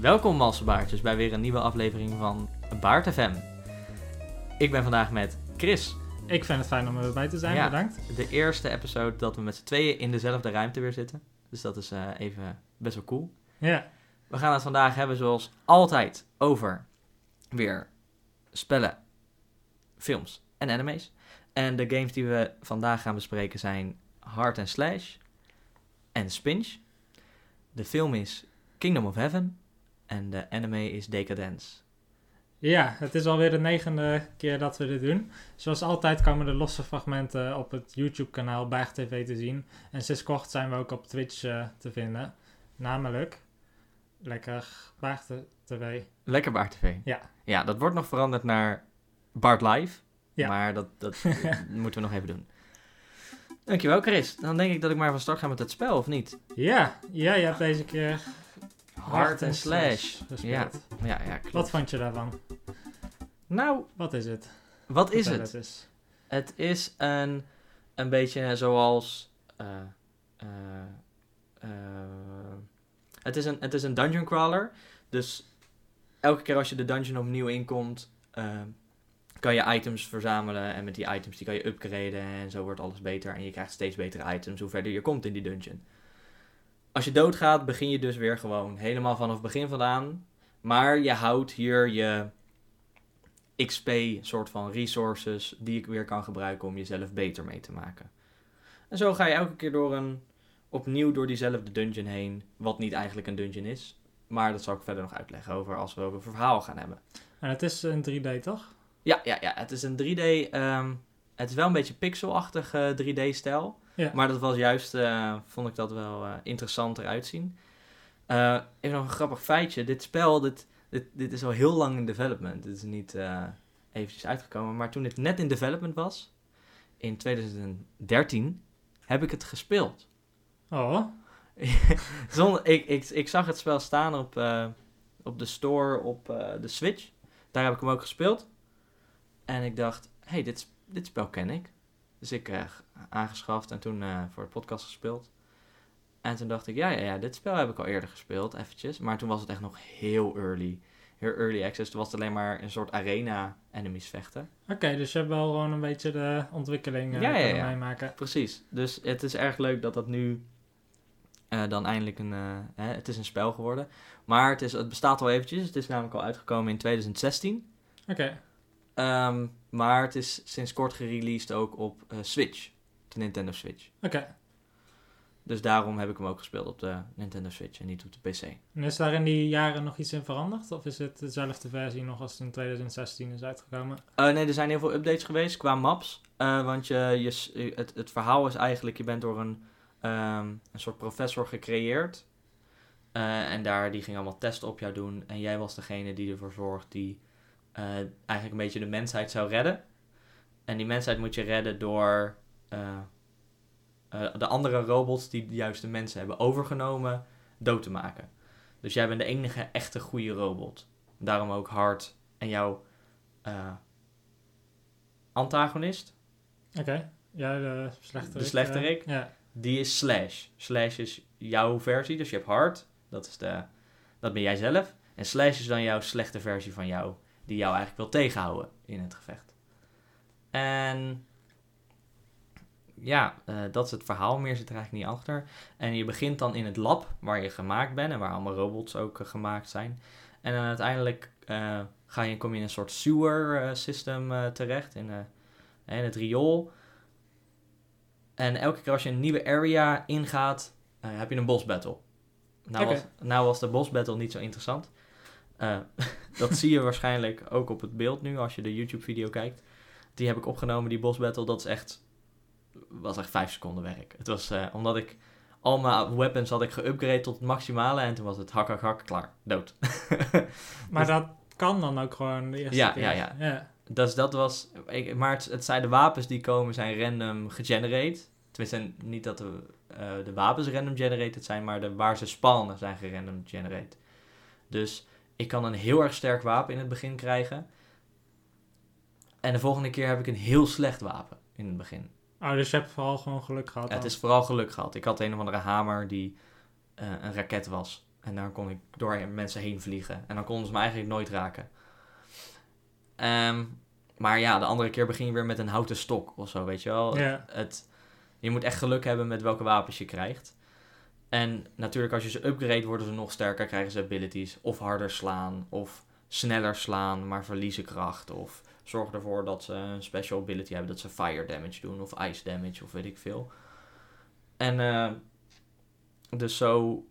Welkom Malsebaartjes bij weer een nieuwe aflevering van Baart FM. Ik ben vandaag met Chris. Ik vind het fijn om erbij te zijn, Ja. bedankt. De eerste episode dat we met z'n tweeën in dezelfde ruimte weer zitten. Dus dat is eh, even best wel cool. Ja, We gaan het vandaag hebben zoals altijd over weer spellen, films en anime's. En de games die we vandaag gaan bespreken zijn Hard and Slash en Spinch. De film is Kingdom of Heaven en de anime is Decadence. ja, het is alweer de negende keer dat we dit doen. Zoals altijd komen de losse fragmenten op het YouTube-kanaal Baag TV te zien. En sinds kort zijn we ook op Twitch eh, te vinden. Namelijk, lekker Baag TV. Lekker Baart TV. Ja. Ja, dat wordt nog veranderd naar Bart Live. Ja. Maar dat, dat moeten we nog even doen. Dankjewel Chris. Dan denk ik dat ik maar van start ga met het spel, of niet? Ja, ja, je hebt deze keer Hard and Slash. Ja, ja, ja klopt. Wat vond je daarvan? Nou, Wat is het? wat is het? eens. Het is een, een beetje zoals... eh, eh, eh, het, is een, het is een dungeon crawler. Dus elke keer als je de dungeon opnieuw inkomt... kan je items verzamelen. En met die items die kan je upgraden. En zo wordt alles beter. En je krijgt steeds betere items hoe verder je komt in die dungeon. Als je doodgaat, begin je dus weer gewoon helemaal vanaf het begin vandaan. Maar je houdt hier je XP, soort van resources, die ik weer kan gebruiken om jezelf beter mee te maken. En zo ga je elke keer door een, opnieuw door diezelfde dungeon heen, wat niet eigenlijk een dungeon is. Maar dat zal ik verder nog uitleggen over als we over het verhaal gaan hebben. En het is een 3D, toch? Ja, ja, ja het is een 3D, ehm, het is wel een beetje pixelachtig eh 3D-stijl. Ja. Maar dat was juist, eh, vond ik dat wel eh, interessant eruit zien. Eh, even nog een grappig feitje. Dit spel, dit, dit, dit is al heel lang in development. Dit is niet eventjes uitgekomen. Maar toen het net in development was, in 2013, heb ik het gespeeld. Oh, Zonder, ik, ik, ik zag het spel staan op, op de store op de Switch. Daar heb ik hem ook gespeeld. En ik dacht, hey, dit, dit spel ken ik. Dus ik eh, aangeschaft en toen eh, voor de podcast gespeeld. En toen dacht ik, ja, ja, ja, dit spel heb ik al eerder gespeeld, eventjes. Maar toen was het echt nog heel early. Heel early access. Toen was het alleen maar een soort arena enemies vechten. oké, dus je hebt wel gewoon een beetje de ontwikkeling eh Ja, ja, ja. meemaken. Precies. Dus het is erg leuk dat dat nu dan eindelijk een... eh, hè, het is een spel geworden. Maar het, is, het bestaat al eventjes. Het is namelijk al uitgekomen in 2016. Oké, Ehm, maar het is sinds kort gereleased ook op eh, Switch. De Nintendo Switch. oké. Dus daarom heb ik hem ook gespeeld op de Nintendo Switch en niet op de PC. En is daar in die jaren nog iets in veranderd? Of is het dezelfde versie nog als het in 2016 is uitgekomen? Eh, nee, er zijn heel veel updates geweest qua maps. Eh, want je, je, het, het verhaal is eigenlijk, je bent door een, ehm, een soort professor gecreëerd. En daar, die ging allemaal testen op jou doen. En jij was degene die ervoor zorgt die eh, eigenlijk een beetje de mensheid zou redden. En die mensheid moet je redden door eh, eh, de andere robots die juist de mensen hebben overgenomen dood te maken. Dus jij bent de enige echte goede robot. Daarom ook Hard en jouw antagonist, Oké, ja, de slechterik. De slechterik? ja, die is Slash. Slash is jouw versie, dus je hebt Hard, dat, is de, dat ben jij zelf. En Slash is dan jouw slechte versie van jou, die jou eigenlijk wil tegenhouden in het gevecht. En ja, eh, dat is het verhaal, meer zit er eigenlijk niet achter. En je begint dan in het lab waar je gemaakt bent en waar allemaal robots ook eh, gemaakt zijn. En dan uiteindelijk eh, ga je, kom je in een soort sewer system terecht, in, in het riool. En elke keer als je een nieuwe area ingaat, heb je een boss battle. Nou, was, nou was de boss battle niet zo interessant. Eh, dat zie je waarschijnlijk ook op het beeld nu als je de YouTube video kijkt. Die heb ik opgenomen, die boss battle. Dat is echt, was echt vijf seconden werk. Het was eh, omdat ik al mijn weapons had ik geüpgrade tot het maximale. En toen was het hak, hak, hak, klaar, dood. maar Dus- dat kan dan ook gewoon de eerste Ja, keer. ja, ja. ja. Dus dat was. Ik, maar het, het zijn de wapens die komen zijn random gegenerate. Tenminste, niet dat de, eh, de wapens random generated zijn, maar de, waar ze spawnen zijn gerandom generate. Dus ik kan een heel erg sterk wapen in het begin krijgen. En de volgende keer heb ik een heel slecht wapen in het begin. Oh, dus je hebt vooral gewoon geluk gehad. Het is vooral geluk gehad. Ik had een of andere hamer die eh, een raket was. En daar kon ik door mensen heen vliegen. En dan konden ze me eigenlijk nooit raken. Ehm, maar ja, de andere keer begin je weer met een houten stok of zo, weet je wel. Ja. Het, je moet echt geluk hebben met welke wapens je krijgt. En natuurlijk, als je ze upgrade, worden ze nog sterker, krijgen ze abilities. Of harder slaan, of sneller slaan, maar verliezen kracht. Of zorg ervoor dat ze een special ability hebben, dat ze fire damage doen, of ice damage, of weet ik veel. En eh, dus zo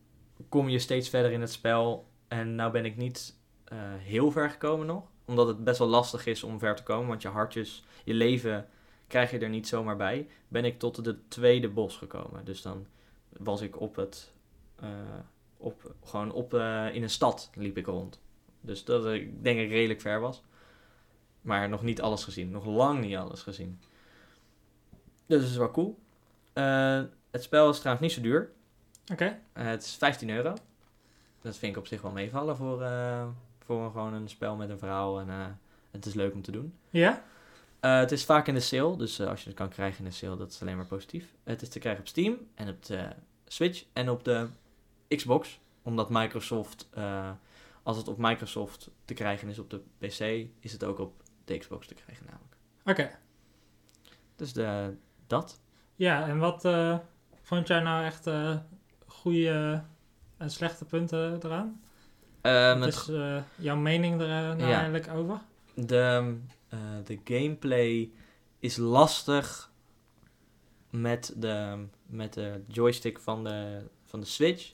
kom je steeds verder in het spel. En nou ben ik niet eh, heel ver gekomen nog. Omdat het best wel lastig is om ver te komen. Want je hartjes, je leven krijg je er niet zomaar bij. Ben ik tot de tweede bos gekomen. Dus dan was ik op het. eh, op, gewoon op, eh, in een stad liep ik rond. Dus dat ik denk ik redelijk ver was. Maar nog niet alles gezien. Nog lang niet alles gezien. Dus dat is wel cool. Eh, het spel is trouwens niet zo duur. Oké. Het is 15 euro. Dat vind ik op zich wel meevallen voor, voor een, gewoon een spel met een verhaal. En het is leuk om te doen. Ja? Eh, het is vaak in de sale, dus eh, als je het kan krijgen in de sale, dat is alleen maar positief. Het is te krijgen op Steam en op de Switch en op de Xbox. Omdat Microsoft, eh, als het op Microsoft te krijgen is op de PC, is het ook op de Xbox te krijgen namelijk. Oké. Dus de, dat. Ja, en wat vond jij nou echt goede en slechte punten eraan? Ehm, Wat is jouw mening er nou Ja. eigenlijk over? De, de gameplay is lastig met de, met de joystick van de, van de Switch.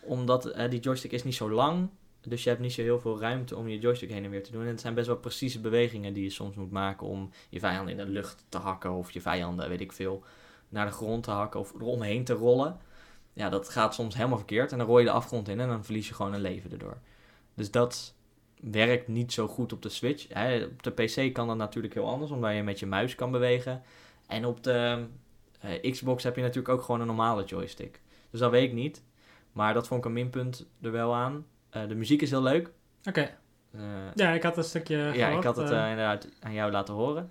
Omdat eh, die joystick is niet zo lang. Dus je hebt niet zo heel veel ruimte om je joystick heen en weer te doen. En het zijn best wel precieze bewegingen die je soms moet maken om je vijanden in de lucht te hakken. Of je vijanden, weet ik veel, naar de grond te hakken of eromheen te rollen. Ja, dat gaat soms helemaal verkeerd. En dan rol je de afgrond in en dan verlies je gewoon een leven erdoor. Dus dat werkt niet zo goed op de Switch. Hè, op de PC kan dat natuurlijk heel anders, omdat je met je muis kan bewegen. En op de eh, Xbox heb je natuurlijk ook gewoon een normale joystick. Dus dat weet ik niet. Maar dat vond ik een minpunt er wel aan. Eh, de muziek is heel leuk. Oké. Eh, Ja, ik had een stukje ja, gehoord, ik had het inderdaad aan jou laten horen.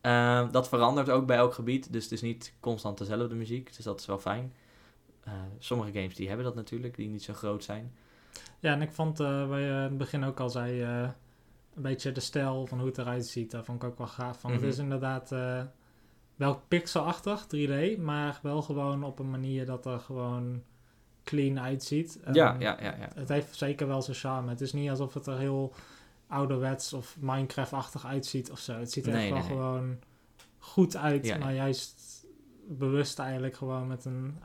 Eh, dat verandert ook bij elk gebied, dus het is niet constant dezelfde muziek. Dus dat is wel fijn. Sommige games die hebben dat natuurlijk, die niet zo groot zijn. Ja, en ik vond, waar je in het begin ook al zei, eh, een beetje de stijl van hoe het eruit ziet. Dat vond ik ook wel gaaf. Van, Mhm. Het is inderdaad eh, wel pixelachtig, 3D, maar wel gewoon op een manier dat er gewoon clean uitziet. Ja, ja, ja, ja. Het heeft zeker wel zijn charme. Het is niet alsof het er heel ouderwets of Minecraft-achtig uitziet of zo. Het ziet er Nee, echt wel nee, gewoon goed uit, Ja, maar ja. juist bewust eigenlijk gewoon met een,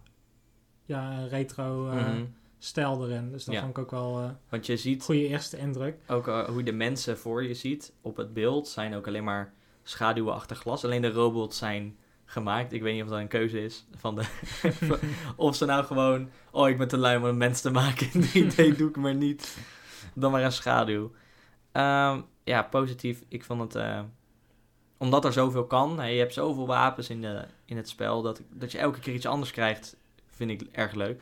ja, een retro Mhm. Stijl erin. Dus dat Ja. vond ik ook wel eh, Want je ziet goede eerste indruk. ook eh, hoe je de mensen voor je ziet op het beeld zijn ook alleen maar schaduwen achter glas. Alleen de robots zijn gemaakt. Ik weet niet of dat een keuze is van de of ze nou gewoon oh ik ben te lui om een mens te maken in 3D doe ik maar niet. Dan maar een schaduw. Ehm, ja, positief. Ik vond het eh, omdat er zoveel kan. Hè, je hebt zoveel wapens in, de, in het spel dat, dat je elke keer iets anders krijgt. Vind ik erg leuk.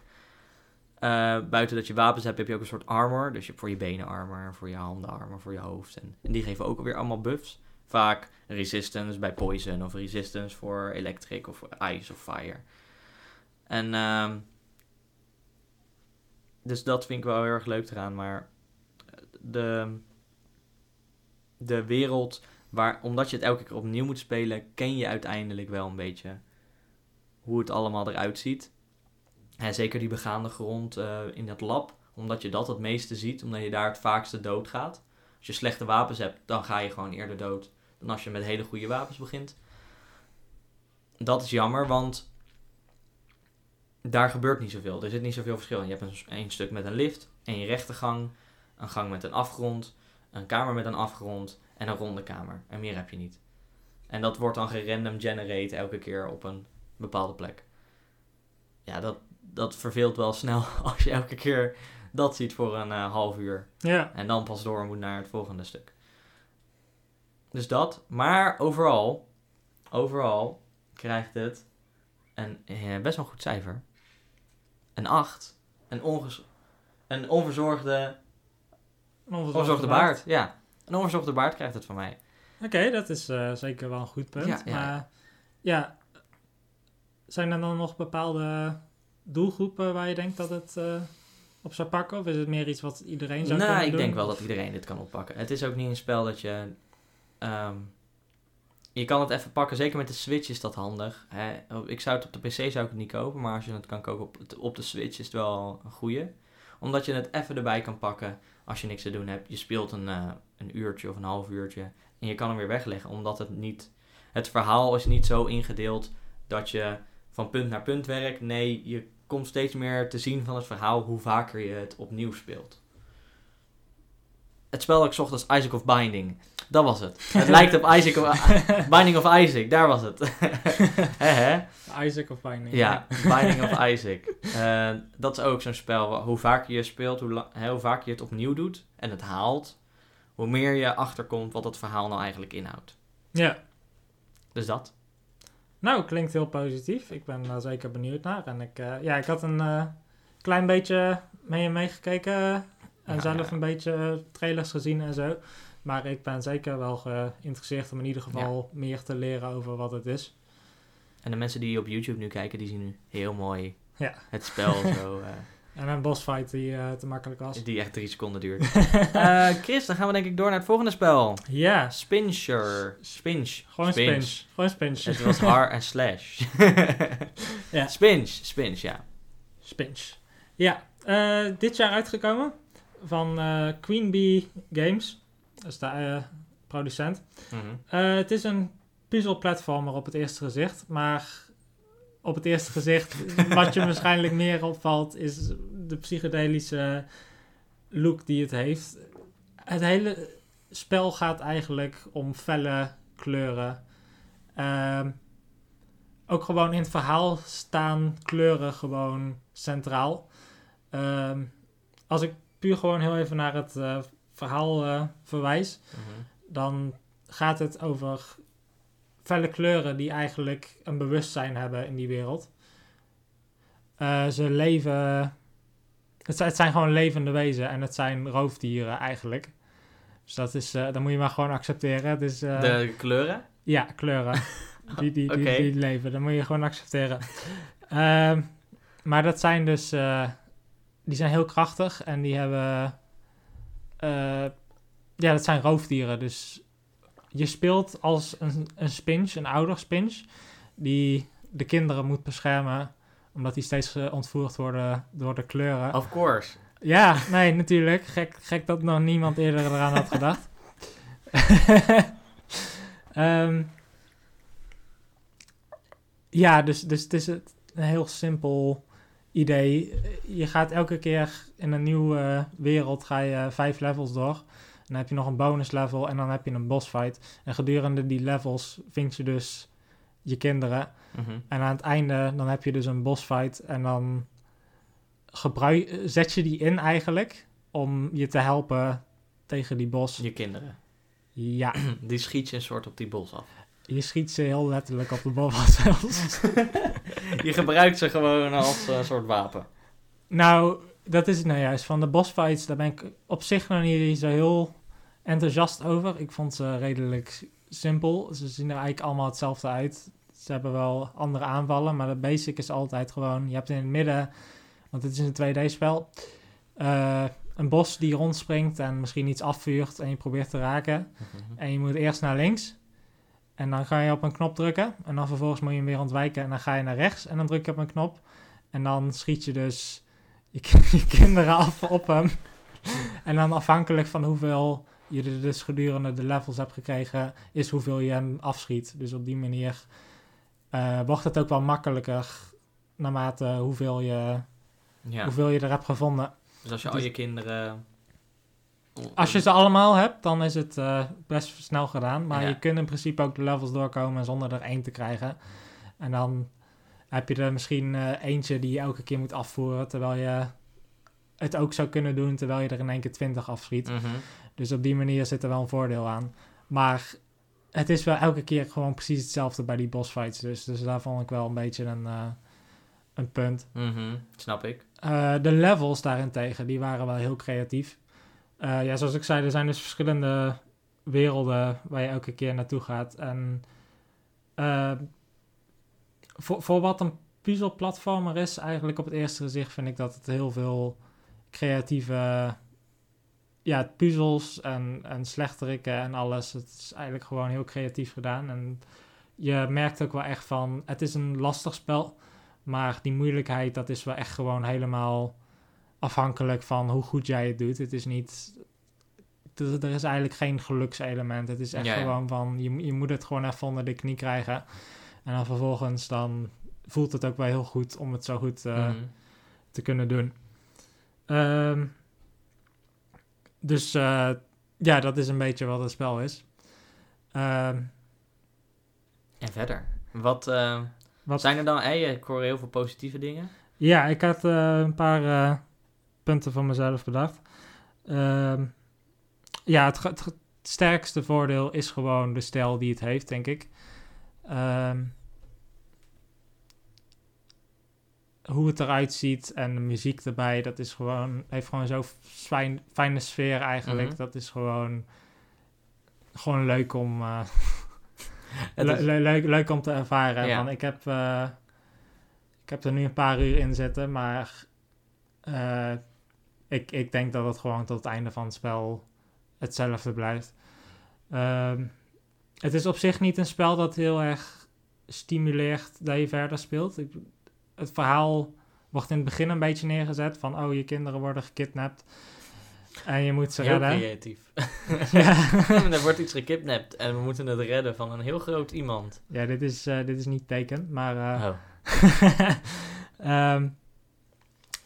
Eh, buiten dat je wapens hebt, heb je ook een soort armor. Dus je hebt voor je benen armor, voor je handen armor, voor je hoofd. En, die geven ook alweer allemaal buffs. Vaak resistance bij poison of resistance voor electric of ice of fire. En ehm, dus dat vind ik wel heel erg leuk eraan. Maar de, de wereld, waar, omdat je het elke keer opnieuw moet spelen, ken je uiteindelijk wel een beetje hoe het allemaal eruit ziet. En zeker die begaande grond eh, in dat lab, omdat je dat het meeste ziet, omdat je daar het vaakste dood gaat. Als je slechte wapens hebt, dan ga je gewoon eerder dood dan als je met hele goede wapens begint. Dat is jammer, want daar gebeurt niet zoveel. Er zit niet zoveel verschil in. Je hebt een, een stuk met een lift, een rechte gang, een gang met een afgrond, een kamer met een afgrond en een ronde kamer. En meer heb je niet. En dat wordt dan gerandom generate elke keer op een bepaalde plek. Ja, dat, dat verveelt wel snel als je elke keer dat ziet voor een eh, half uur. Ja, En dan pas door moet naar het volgende stuk. Dus dat. Maar overal, overal krijgt het een eh, best wel goed cijfer. Een 8. Een, onges een onverzorgde, onverzorgde baard. Ja, een onverzorgde baard krijgt het van mij. Oké, dat is eh, zeker wel een goed punt. Ja, ja, maar ja, zijn er dan nog bepaalde doelgroepen waar je denkt dat het eh, op zou pakken? Of is het meer iets wat iedereen zou nou, kunnen ik doen? denk wel dat iedereen dit kan oppakken. Het is ook niet een spel dat je... ehm, je kan het even pakken, zeker met de Switch is dat handig. Hè? Ik zou het op de PC zou ik het niet kopen, maar als je het kan kopen op, op de Switch is het wel een goeie. Omdat je het even erbij kan pakken als je niks te doen hebt. Je speelt een, eh, een uurtje of een half uurtje en je kan hem weer wegleggen, omdat het niet... Het verhaal is niet zo ingedeeld dat je van punt naar punt werkt. Nee, je komt steeds meer te zien van het verhaal hoe vaker je het opnieuw speelt. Het spel dat ik zocht was Isaac of Binding. Dat was het. Het lijkt op Isaac of, Binding of Isaac, daar was het. Isaac of Binding. Ja, Binding of Isaac. Eh, dat is ook zo'n spel, hoe vaker je speelt, hoe, hoe vaker je het opnieuw doet en het haalt, hoe meer je achterkomt wat het verhaal nou eigenlijk inhoudt. Ja. Dus dat. Nou, klinkt heel positief. Ik ben daar zeker benieuwd naar. En ik, eh, ja, ik had een eh, klein beetje mee en meegekeken. eh, en Ja, zelf ja. een beetje trailers gezien en zo. Maar ik ben zeker wel geïnteresseerd om in ieder geval meer te leren over wat het is. En de mensen die op YouTube nu kijken, die zien nu heel mooi Ja. het spel zo, En een bossfight die eh, te makkelijk was. die echt drie seconden duurt. Eh, Chris, dan gaan we denk ik door naar het volgende spel. Ja, Spincher. Spinch. gewoon Spinch. spinch. Gewoon spinch. Het was R en slash. Ja. Spinch. Spinch, ja. Spinch. Ja, eh, dit jaar uitgekomen van Queen Bee Games. Dat is de producent. Mhm. Het is een puzzelplatformer op het eerste gezicht, maar op het eerste gezicht, wat je waarschijnlijk meer opvalt, is de psychedelische look die het heeft. Het hele spel gaat eigenlijk om felle kleuren. Ehm, ook gewoon in het verhaal staan kleuren gewoon centraal. Ehm, als ik puur gewoon heel even naar het eh, verhaal eh, verwijs, Mhm. dan gaat het over felle kleuren die eigenlijk een bewustzijn hebben in die wereld. Eh, ze leven. Het zijn, het zijn gewoon levende wezen en het zijn roofdieren eigenlijk. Dus dat, is, eh, dat moet je maar gewoon accepteren. Het is, eh, De kleuren? ja, kleuren. Die, die, die, die leven, dat moet je gewoon accepteren. Ehm, maar dat zijn dus, die zijn heel krachtig en die hebben, ja, dat zijn roofdieren. Dus je speelt als een, een spinch, een ouder spinch, die de kinderen moet beschermen, omdat die steeds eh, ontvoerd worden door de kleuren. Of course. Ja, nee, natuurlijk. Gek, gek dat nog niemand eerder eraan had gedacht. Ehm, ja, dus, dus het is een heel simpel idee. Je gaat elke keer in een nieuwe wereld ga je vijf levels door. Dan heb je nog een bonus level en dan heb je een boss fight. En gedurende die levels vind je dus je kinderen. Mhm. En aan het einde dan heb je dus een boss fight en dan gebruik, zet je die in eigenlijk om je te helpen tegen die boss. Je kinderen. Ja, Die schiet je een soort op die bos af. je schiet ze heel letterlijk op de zelfs. Je gebruikt ze gewoon als een soort wapen. nou, dat is het nou juist. Van de boss fights, daar ben ik op zich nog niet zo heel enthousiast over. Ik vond ze redelijk simpel. Ze zien er eigenlijk allemaal hetzelfde uit. Ze hebben wel andere aanvallen, maar de basic is altijd gewoon... Je hebt in het midden, want het is een 2D-spel... eh, een bos die rondspringt en misschien iets afvuurt en je probeert te raken. Mhm. En je moet eerst naar links. En dan ga je op een knop drukken. En dan vervolgens moet je hem weer ontwijken. En dan ga je naar rechts. En dan druk je op een knop. En dan schiet je dus je, je kinderen af op hem. en dan afhankelijk van hoeveel je dus gedurende de levels hebt gekregen... is hoeveel je hem afschiet. Dus op die manier eh, wordt het ook wel makkelijker... naarmate hoeveel je, Ja. hoeveel je er hebt gevonden. Dus als je al Dus- je kinderen... Als je ze allemaal hebt, dan is het eh, best snel gedaan. Maar Ja. je kunt in principe ook de levels doorkomen zonder er één te krijgen. En dan heb je er misschien eh, eentje die je elke keer moet afvoeren. Terwijl je het ook zou kunnen doen terwijl je er in één keer twintig afschiet. Mhm. Dus op die manier zit er wel een voordeel aan. Maar het is wel elke keer gewoon precies hetzelfde bij die boss fights. Dus, dus daar vond ik wel een beetje een, eh, een punt. Mhm. Snap ik. Eh, de levels daarentegen, die waren wel heel creatief. Eh, ja, zoals ik zei, er zijn dus verschillende werelden waar je elke keer naartoe gaat. En voor, voor wat een puzzelplatformer is, eigenlijk op het eerste gezicht vind ik dat het heel veel creatieve ja, puzzels en, en slechterikken en alles. Het is eigenlijk gewoon heel creatief gedaan. En je merkt ook wel echt van, het is een lastig spel. Maar die moeilijkheid, dat is wel echt gewoon helemaal afhankelijk van hoe goed jij het doet. Het is niet... Er is eigenlijk geen gelukselement. Het is echt Ja, ja. gewoon van, je, je moet het gewoon even onder de knie krijgen. En dan vervolgens dan voelt het ook wel heel goed om het zo goed eh, Mhm. te kunnen doen. Ehm, dus eh, ja, dat is een beetje wat het spel is. Ehm, En verder? Wat, eh, Wat- zijn er dan... Hey, ik hoor heel veel positieve dingen. ja, ik had eh, een paar punten van mezelf bedacht. Ehm, ja, het sterkste voordeel is gewoon de stijl die het heeft, denk ik. Ehm, hoe het eruit ziet en de muziek erbij, dat is gewoon, heeft gewoon zo'n fijn, fijne sfeer eigenlijk. Mhm. Dat is gewoon, gewoon leuk om, Het le- is- le- leuk, leuk om te ervaren. Ja. Want ik heb, eh, ik heb er nu een paar uur in zitten, maar eh, ik, ik denk dat het gewoon tot het einde van het spel hetzelfde blijft. Ehm, het is op zich niet een spel dat heel erg stimuleert dat je verder speelt. Ik, het verhaal wordt in het begin een beetje neergezet van, oh, je kinderen worden gekidnapt en je moet ze heel redden. creatief. Ja. er wordt iets gekidnapt en we moeten het redden van een heel groot iemand. Ja, dit is, eh, dit is niet teken, maar... eh, Oh. Ehm,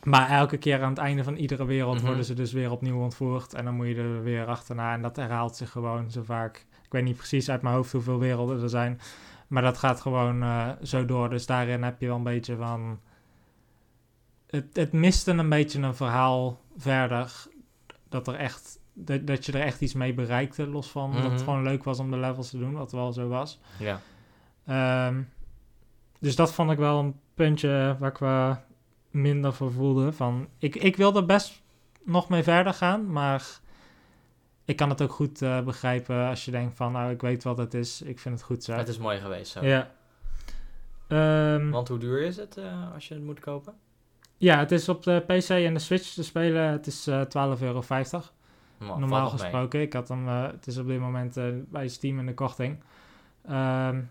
maar elke keer aan het einde van iedere wereld Mhm. worden ze dus weer opnieuw ontvoerd. En dan moet je er weer achterna. En dat herhaalt zich gewoon zo vaak. Ik weet niet precies uit mijn hoofd hoeveel werelden er zijn. Maar dat gaat gewoon eh, zo door. Dus daarin heb je wel een beetje van... Het, het miste een beetje een verhaal verder. Dat, er echt, dat, dat je er echt iets mee bereikte. Los van dat het Mhm. gewoon leuk was om de levels te doen. Wat wel zo was. Ja. Ehm, dus dat vond ik wel een puntje waar ik wel minder voor voelde. Van, ik, ik wil er best nog mee verder gaan, maar ik kan het ook goed eh, begrijpen als je denkt van, nou, ik weet wat het is, ik vind het goed zo. Het is mooi geweest zo. Ja. Ehm, Want hoe duur is het eh, als je het moet kopen? ja, het is op de PC en de Switch te spelen. Het is eh 12,50 euro. Nou, normaal mee. gesproken. Ik had hem, het is op dit moment bij Steam in de korting. Ehm,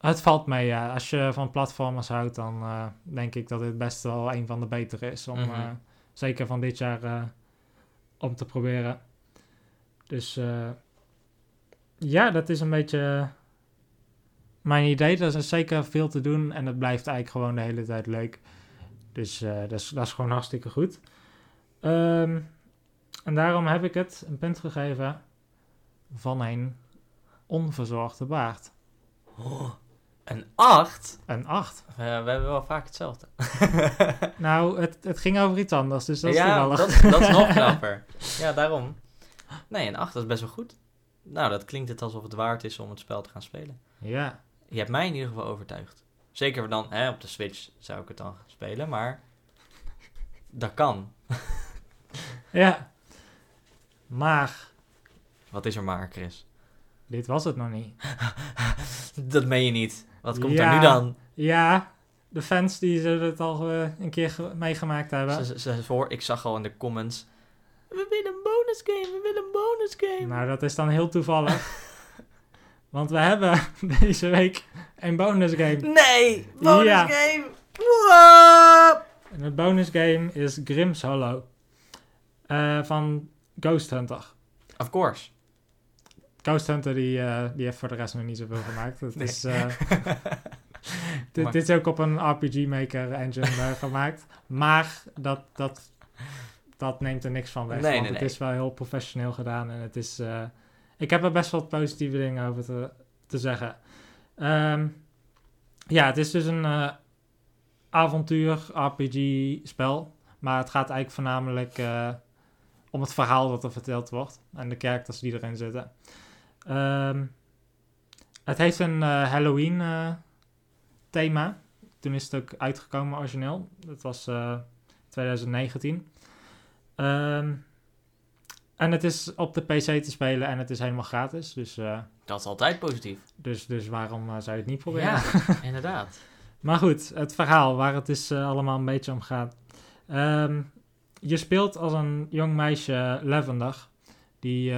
het valt mee, ja. Als je van platformers houdt, dan denk ik dat dit best wel een van de betere is. Om, Mhm. zeker van dit jaar om te proberen. Dus eh, ja, dat is een beetje mijn idee. Er is zeker veel te doen en het blijft eigenlijk gewoon de hele tijd leuk. Dus eh, dat, is, dat is gewoon hartstikke goed. Ehm, en daarom heb ik het een punt gegeven van een onverzorgde baard. Oh, een 8? Een 8. we hebben wel vaak hetzelfde. Nou, het, het ging over iets anders, dus dat is ja, toevallig. dat, dat is nog knapper. Ja, daarom. Nee, een 8 is best wel goed. Nou, dat klinkt het alsof het waard is om het spel te gaan spelen. Ja, Je hebt mij in ieder geval overtuigd. Zeker dan, hè, op de Switch zou ik het dan gaan spelen, maar dat kan. ja. Maar, Wat is er maar, Chris? dit was het nog niet. Dat meen je niet. Wat komt Ja. er nu dan? Ja, de fans die zullen het al eh, een keer ge- meegemaakt hebben. Ze, ze, ze voor, ik zag al in de comments. We willen een bonus game, we willen een bonus game. Nou, dat is dan heel toevallig. Want we hebben deze week een bonus game. Nee, bonus Ja. game. Wow. En het bonus game is Grimm's Hollow. Eh, van Ghost Hunter. Of course. Ghost Hunter die, eh, die heeft voor de rest nog niet zoveel gemaakt. Het Nee. is, eh, dit, is ook op een RPG Maker engine gemaakt. Maar dat, dat, dat neemt er niks van weg. Nee, want nee, het nee. is wel heel professioneel gedaan. En het is... eh, ik heb er best wel positieve dingen over te, te zeggen. Ehm, ja, het is dus een eh, avontuur RPG spel. Maar het gaat eigenlijk voornamelijk eh, om het verhaal dat er verteld wordt. En de characters die erin zitten. Ehm, het heeft een eh, Halloween eh, thema. Toen is het ook uitgekomen origineel. Dat was eh 2019. Ehm, en het is op de PC te spelen en het is helemaal gratis. Dus, eh, Dat is altijd positief. dus, dus waarom eh, zou je het niet proberen? Ja, inderdaad. Maar goed, het verhaal waar het dus eh, allemaal een beetje om gaat. Ehm, je speelt als een jong meisje Lavender, die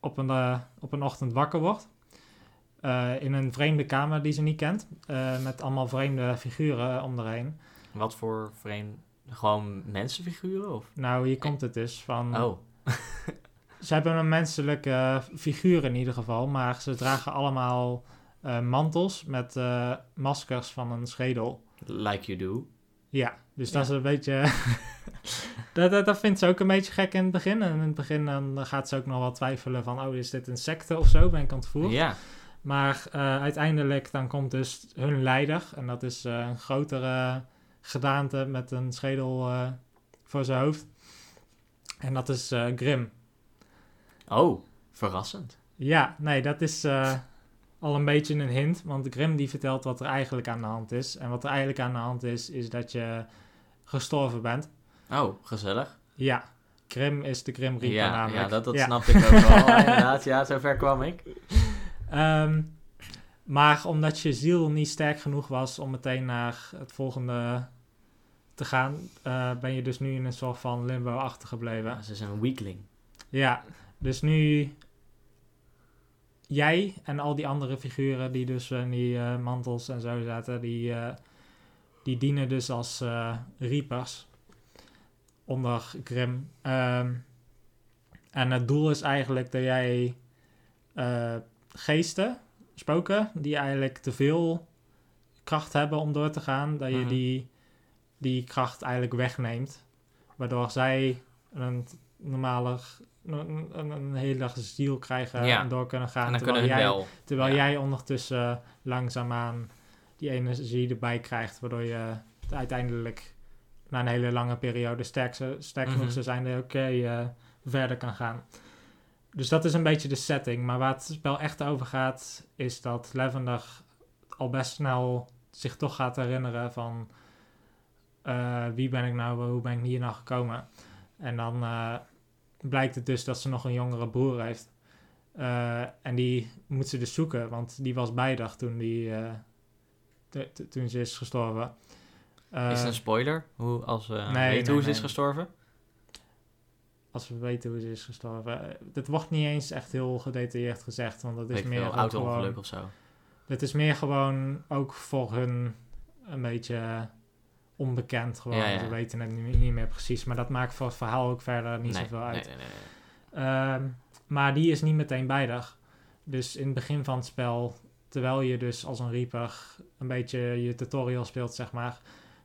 op, een, op een ochtend wakker wordt. in een vreemde kamer die ze niet kent. met allemaal vreemde figuren om erheen. Wat voor vreemd... Gewoon mensenfiguren? Of? Nou, hier komt het dus van. Oh. Ze hebben een menselijke figuur in ieder geval, maar ze dragen allemaal eh, mantels met eh, maskers van een schedel. Like you do. Ja, dus Ja. dat is een beetje. dat, dat, dat vindt ze ook een beetje gek in het begin. En in het begin dan gaat ze ook nog wel twijfelen van, oh, is dit een secte of zo? Ben ik aan het voeren? Ja. Maar eh, uiteindelijk dan komt dus hun leider. En dat is eh, een grotere gedaante met een schedel eh, voor zijn hoofd. En dat is eh, Grim. Oh, verrassend. Ja, nee, dat is eh, al een beetje een hint. Want Grim die vertelt wat er eigenlijk aan de hand is. En wat er eigenlijk aan de hand is, is dat je gestorven bent. Oh, gezellig. Ja, Grim is de Grim Reaper Ja, namelijk. ja, dat, dat Ja. snap ik ook wel. Inderdaad, ja, zover kwam ik. Ehm, maar omdat je ziel niet sterk genoeg was om meteen naar het volgende te gaan, eh, ben je dus nu in een soort van limbo achtergebleven. Ja, ze is een weakling. Ja, dus nu jij en al die andere figuren die dus in die eh, mantels en zo zaten, die, eh, die dienen dus als reapers onder Grim. Ehm, en het doel is eigenlijk dat jij geesten, spoken, die eigenlijk te veel kracht hebben om door te gaan, dat je Mhm. die, die kracht eigenlijk wegneemt. Waardoor zij een normale, een, een, een hele dag ziel krijgen Ja. en door kunnen gaan. en dan terwijl jij, wel. terwijl ja. jij ondertussen langzaamaan die energie erbij krijgt, waardoor je uiteindelijk na een hele lange periode sterk, sterk genoeg Mhm. zijn oké eh, verder kan gaan. Dus dat is een beetje de setting. Maar waar het spel echt over gaat, is dat Lavender al best snel zich toch gaat herinneren van eh, wie ben ik nou, hoe ben ik hier nou gekomen. En dan eh, blijkt het dus dat ze nog een jongere broer heeft. Eh, en die moet ze dus zoeken, want die was bijdag toen, die, toen ze is gestorven. Is het een spoiler? Hoe, als we nee, weten nee, hoe ze is gestorven? Als we weten hoe ze is gestorven. Het wordt niet eens echt heel gedetailleerd gezegd, want dat is Weet meer ook auto-ongeluk gewoon... of zo. Het is meer gewoon ook voor hun een beetje onbekend gewoon. Ja, ja. Ze weten het niet, niet meer precies, maar dat maakt voor het verhaal ook verder niet nee, zoveel uit. Nee, nee, nee, nee. Ehm, maar die is niet meteen bijdag. Dus in het begin van het spel, terwijl je dus als een Reaper een beetje je tutorial speelt, zeg maar,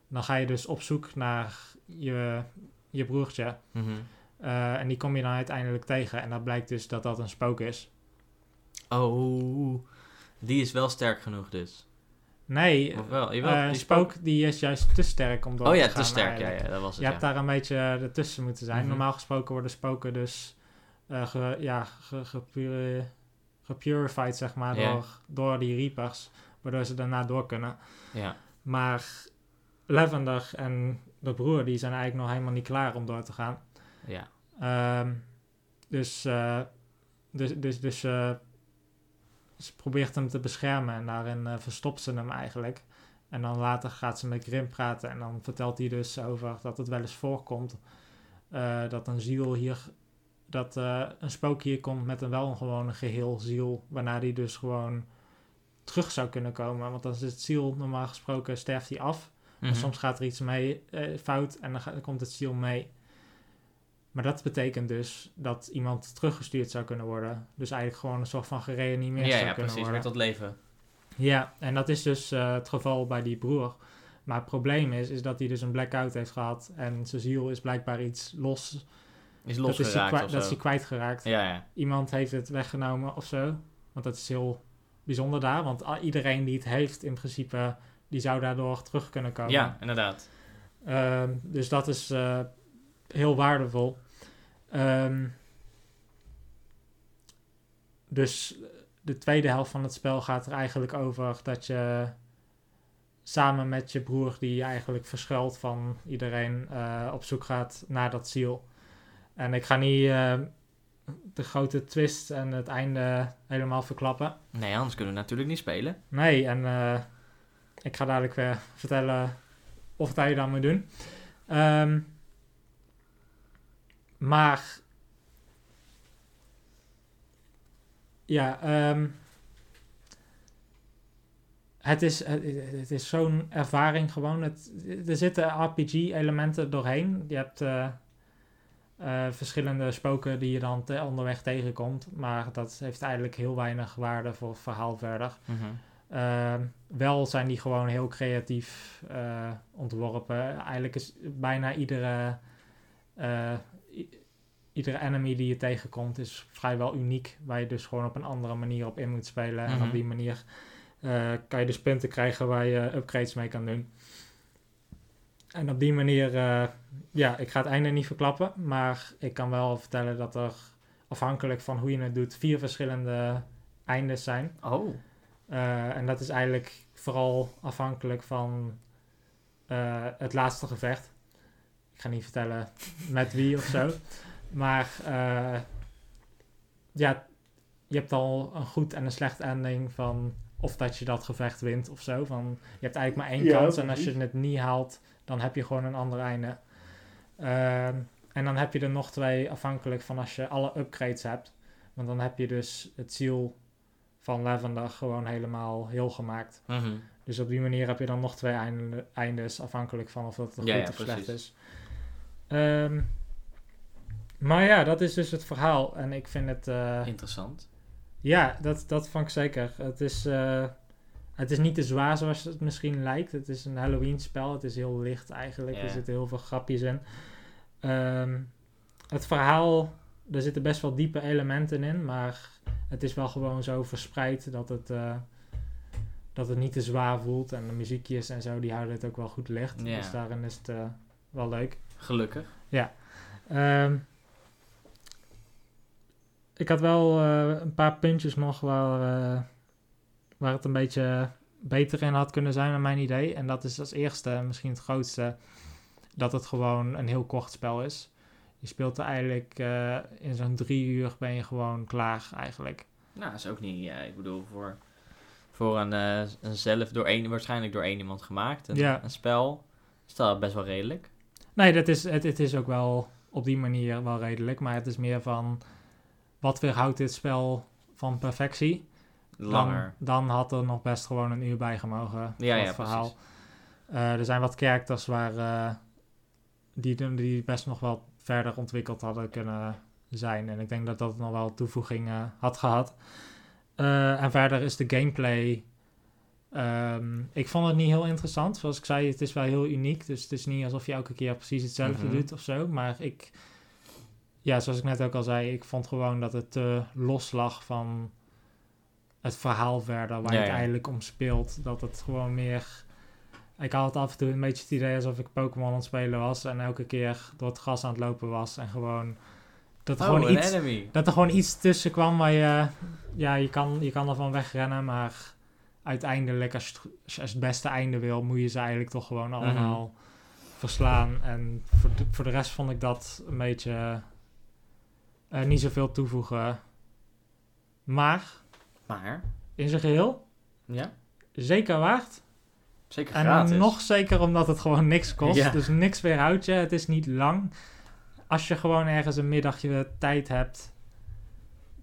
dan ga je dus op zoek naar je, je broertje. Mhm. Eh, en die kom je dan uiteindelijk tegen. En dat blijkt dus dat dat een spook is. Oh, die is wel sterk genoeg dus. Nee, Of wel? Jawel, eh, die spook die is juist te sterk om door Oh te ja, gaan. te sterk. Ja, ja, dat was het. Je ja. hebt daar een beetje ertussen moeten zijn. Mhm. Normaal gesproken worden spoken dus eh, ge, ja, ge, gepuri- gepurified, zeg maar, Ja. door, door die reapers. Waardoor ze daarna door kunnen. Ja. Maar Lavender en de broer, die zijn eigenlijk nog helemaal niet klaar om door te gaan. ja. Ehm, dus eh, dus, dus, dus eh, ze probeert hem te beschermen en daarin eh, verstopt ze hem eigenlijk. En dan later gaat ze met Grim praten en dan vertelt hij dus over dat het wel eens voorkomt eh, dat een ziel hier, dat eh, een spook hier komt met een wel een gewone geheel ziel, waarna die dus gewoon terug zou kunnen komen. Want als het ziel normaal gesproken sterft hij af, maar Mhm. soms gaat er iets mee fout en dan, dan komt het ziel mee. Maar dat betekent dus dat iemand teruggestuurd zou kunnen worden. Dus eigenlijk gewoon een soort van gereanimeerd ja, zou ja, kunnen precies. Weer worden. tot leven. Ja, en dat is dus eh, het geval bij die broer. Maar het probleem is, is dat hij dus een blackout heeft gehad. En zijn ziel is blijkbaar iets los. Is dat is, losgeraakt kwijt, of dat is hij kwijtgeraakt. Ja, ja. Iemand heeft het weggenomen of zo. Want dat is heel bijzonder daar. Want iedereen die het heeft, in principe, die zou daardoor terug kunnen komen. Ja, inderdaad. Ehm, dus dat is eh, heel waardevol. Ehm, dus de tweede helft van het spel gaat er eigenlijk over dat je samen met je broer, die je eigenlijk verschuilt van iedereen, eh, op zoek gaat naar dat ziel. En ik ga niet eh, de grote twist en het einde helemaal verklappen. Nee, anders kunnen we natuurlijk niet spelen. Nee, en eh, ik ga dadelijk weer vertellen of dat je dat moet doen. Ehm, maar... Ja, ehm, het is, het, is zo'n ervaring gewoon. Het, er zitten RPG-elementen doorheen. Je hebt eh, eh, verschillende spoken die je dan te- onderweg tegenkomt. Maar dat heeft eigenlijk heel weinig waarde voor het verhaal verder. Mhm. Ehm, wel zijn die gewoon heel creatief eh, ontworpen. Eigenlijk is bijna iedere, iedere enemy die je tegenkomt is vrijwel uniek. Waar je dus gewoon op een andere manier op in moet spelen. En Mhm. op die manier eh, kan je dus punten krijgen waar je upgrades mee kan doen. En op die manier, eh, ja, ik ga het einde niet verklappen. Maar ik kan wel vertellen dat er afhankelijk van hoe je het doet, vier verschillende eindes zijn. Oh. Eh, en dat is eigenlijk vooral afhankelijk van het laatste gevecht. Ik ga niet vertellen met wie of zo. Maar eh, ja, je hebt al een goed en een slecht ending van of dat je dat gevecht wint of zo. Van, je hebt eigenlijk maar één Ja, kans en als je het niet haalt, dan heb je gewoon een ander einde. Ehm, en dan heb je er nog twee afhankelijk van als je alle upgrades hebt. Want dan heb je dus het ziel van Lavender gewoon helemaal heel gemaakt. Mhm. Dus op die manier heb je dan nog twee einde, eindes, afhankelijk van of dat goed Ja, ja, of slecht precies. is. Ehm, maar ja, dat is dus het verhaal. En ik vind het... eh, Interessant. ja, dat, dat vond ik zeker. Het is, eh, het is niet te zwaar zoals het misschien lijkt. Het is een Halloween spel. Het is heel licht eigenlijk. Er zitten heel veel grapjes in. Ehm, het verhaal, er zitten best wel diepe elementen in. Maar het is wel gewoon zo verspreid dat het, eh, dat het niet te zwaar voelt. En de muziekjes en zo, die houden het ook wel goed licht. Dus daarin is het wel leuk. Gelukkig. Ehm, ik had wel eh, een paar puntjes nog waar, eh, waar het een beetje beter in had kunnen zijn, naar mijn idee. En dat is als eerste, misschien het grootste, dat het gewoon een heel kort spel is. Je speelt er eigenlijk eh, in zo'n drie uur ben je gewoon klaar eigenlijk. Nou, dat is ook niet... Ja, ik bedoel, voor, voor een, een zelf door één... Waarschijnlijk door één iemand gemaakt. Een, Ja. een spel. Is dat best wel redelijk. Nee, dat is, het, het is ook wel op die manier wel redelijk. Maar het is meer van, wat weerhoudt dit spel van perfectie? Langer. Dan, dan had er nog best gewoon een uur bij gemogen Ja, ja, verhaal. Eh, er zijn wat characters waar, eh, die, die best nog wel verder ontwikkeld hadden kunnen zijn. En ik denk dat dat nog wel toevoeging eh, had gehad. Eh, en verder is de gameplay... ehm, ik vond het niet heel interessant. Zoals ik zei, het is wel heel uniek. Dus het is niet alsof je elke keer precies hetzelfde Mhm. doet of zo. Maar ik... Ja, zoals ik net ook al zei, ik vond gewoon dat het te los lag van het verhaal verder, waar Ja, je het ja. eigenlijk om speelt. Dat het gewoon meer... Ik had af en toe een beetje het idee alsof ik Pokémon aan het spelen was en elke keer door het gras aan het lopen was en gewoon... Dat er, Oh, gewoon, iets, enemy. dat er gewoon iets tussen kwam waar je... Ja, je kan, je kan ervan wegrennen, maar uiteindelijk, als je, het, als het beste einde wil, moet je ze eigenlijk toch gewoon allemaal verslaan. En voor de, voor de rest vond ik dat een beetje eh, niet zoveel toevoegen. Maar Maar, in zijn geheel ja, zeker waard. zeker En gratis. nog zeker omdat het gewoon niks kost. Ja. Dus niks weerhoudt je. Het is niet lang. Als je gewoon ergens een middagje tijd hebt,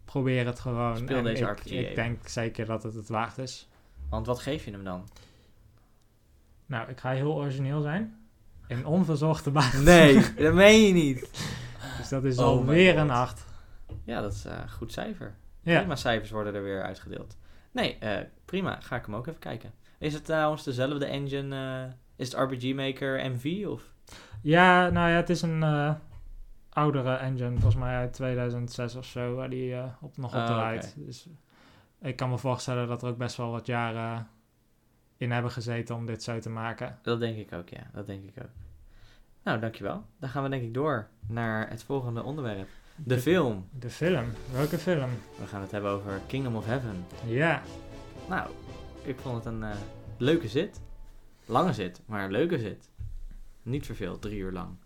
probeer het gewoon. Speel En deze ik, RPG Ik even. denk zeker dat het het waard is. Want wat geef je hem dan? Nou, ik ga heel origineel zijn. Een onverzorgde baan. Nee, dat meen je niet. Dus dat is Oh alweer een God. 8. Ja, dat is eh, een goed cijfer. Ja. Prima cijfers worden er weer uitgedeeld. Nee, eh, prima. Ga ik hem ook even kijken. Is het trouwens dezelfde engine? eh, is het RPG Maker MV? Of? ja, nou ja, het is een eh, oudere engine. Volgens mij uit 2006 of zo, waar die eh, op, nog op Ah, draait. Dus ik kan me voorstellen dat er ook best wel wat jaren in hebben gezeten om dit zo te maken. Dat denk ik ook, ja. Dat denk ik ook. Nou, dankjewel. Dan gaan we denk ik door naar het volgende onderwerp. De film. De film. Welke film? We gaan het hebben over Kingdom of Heaven. Ja, Nou, ik vond het een eh, leuke zit. Lange zit, maar een leuke zit. Niet verveeld, drie uur lang.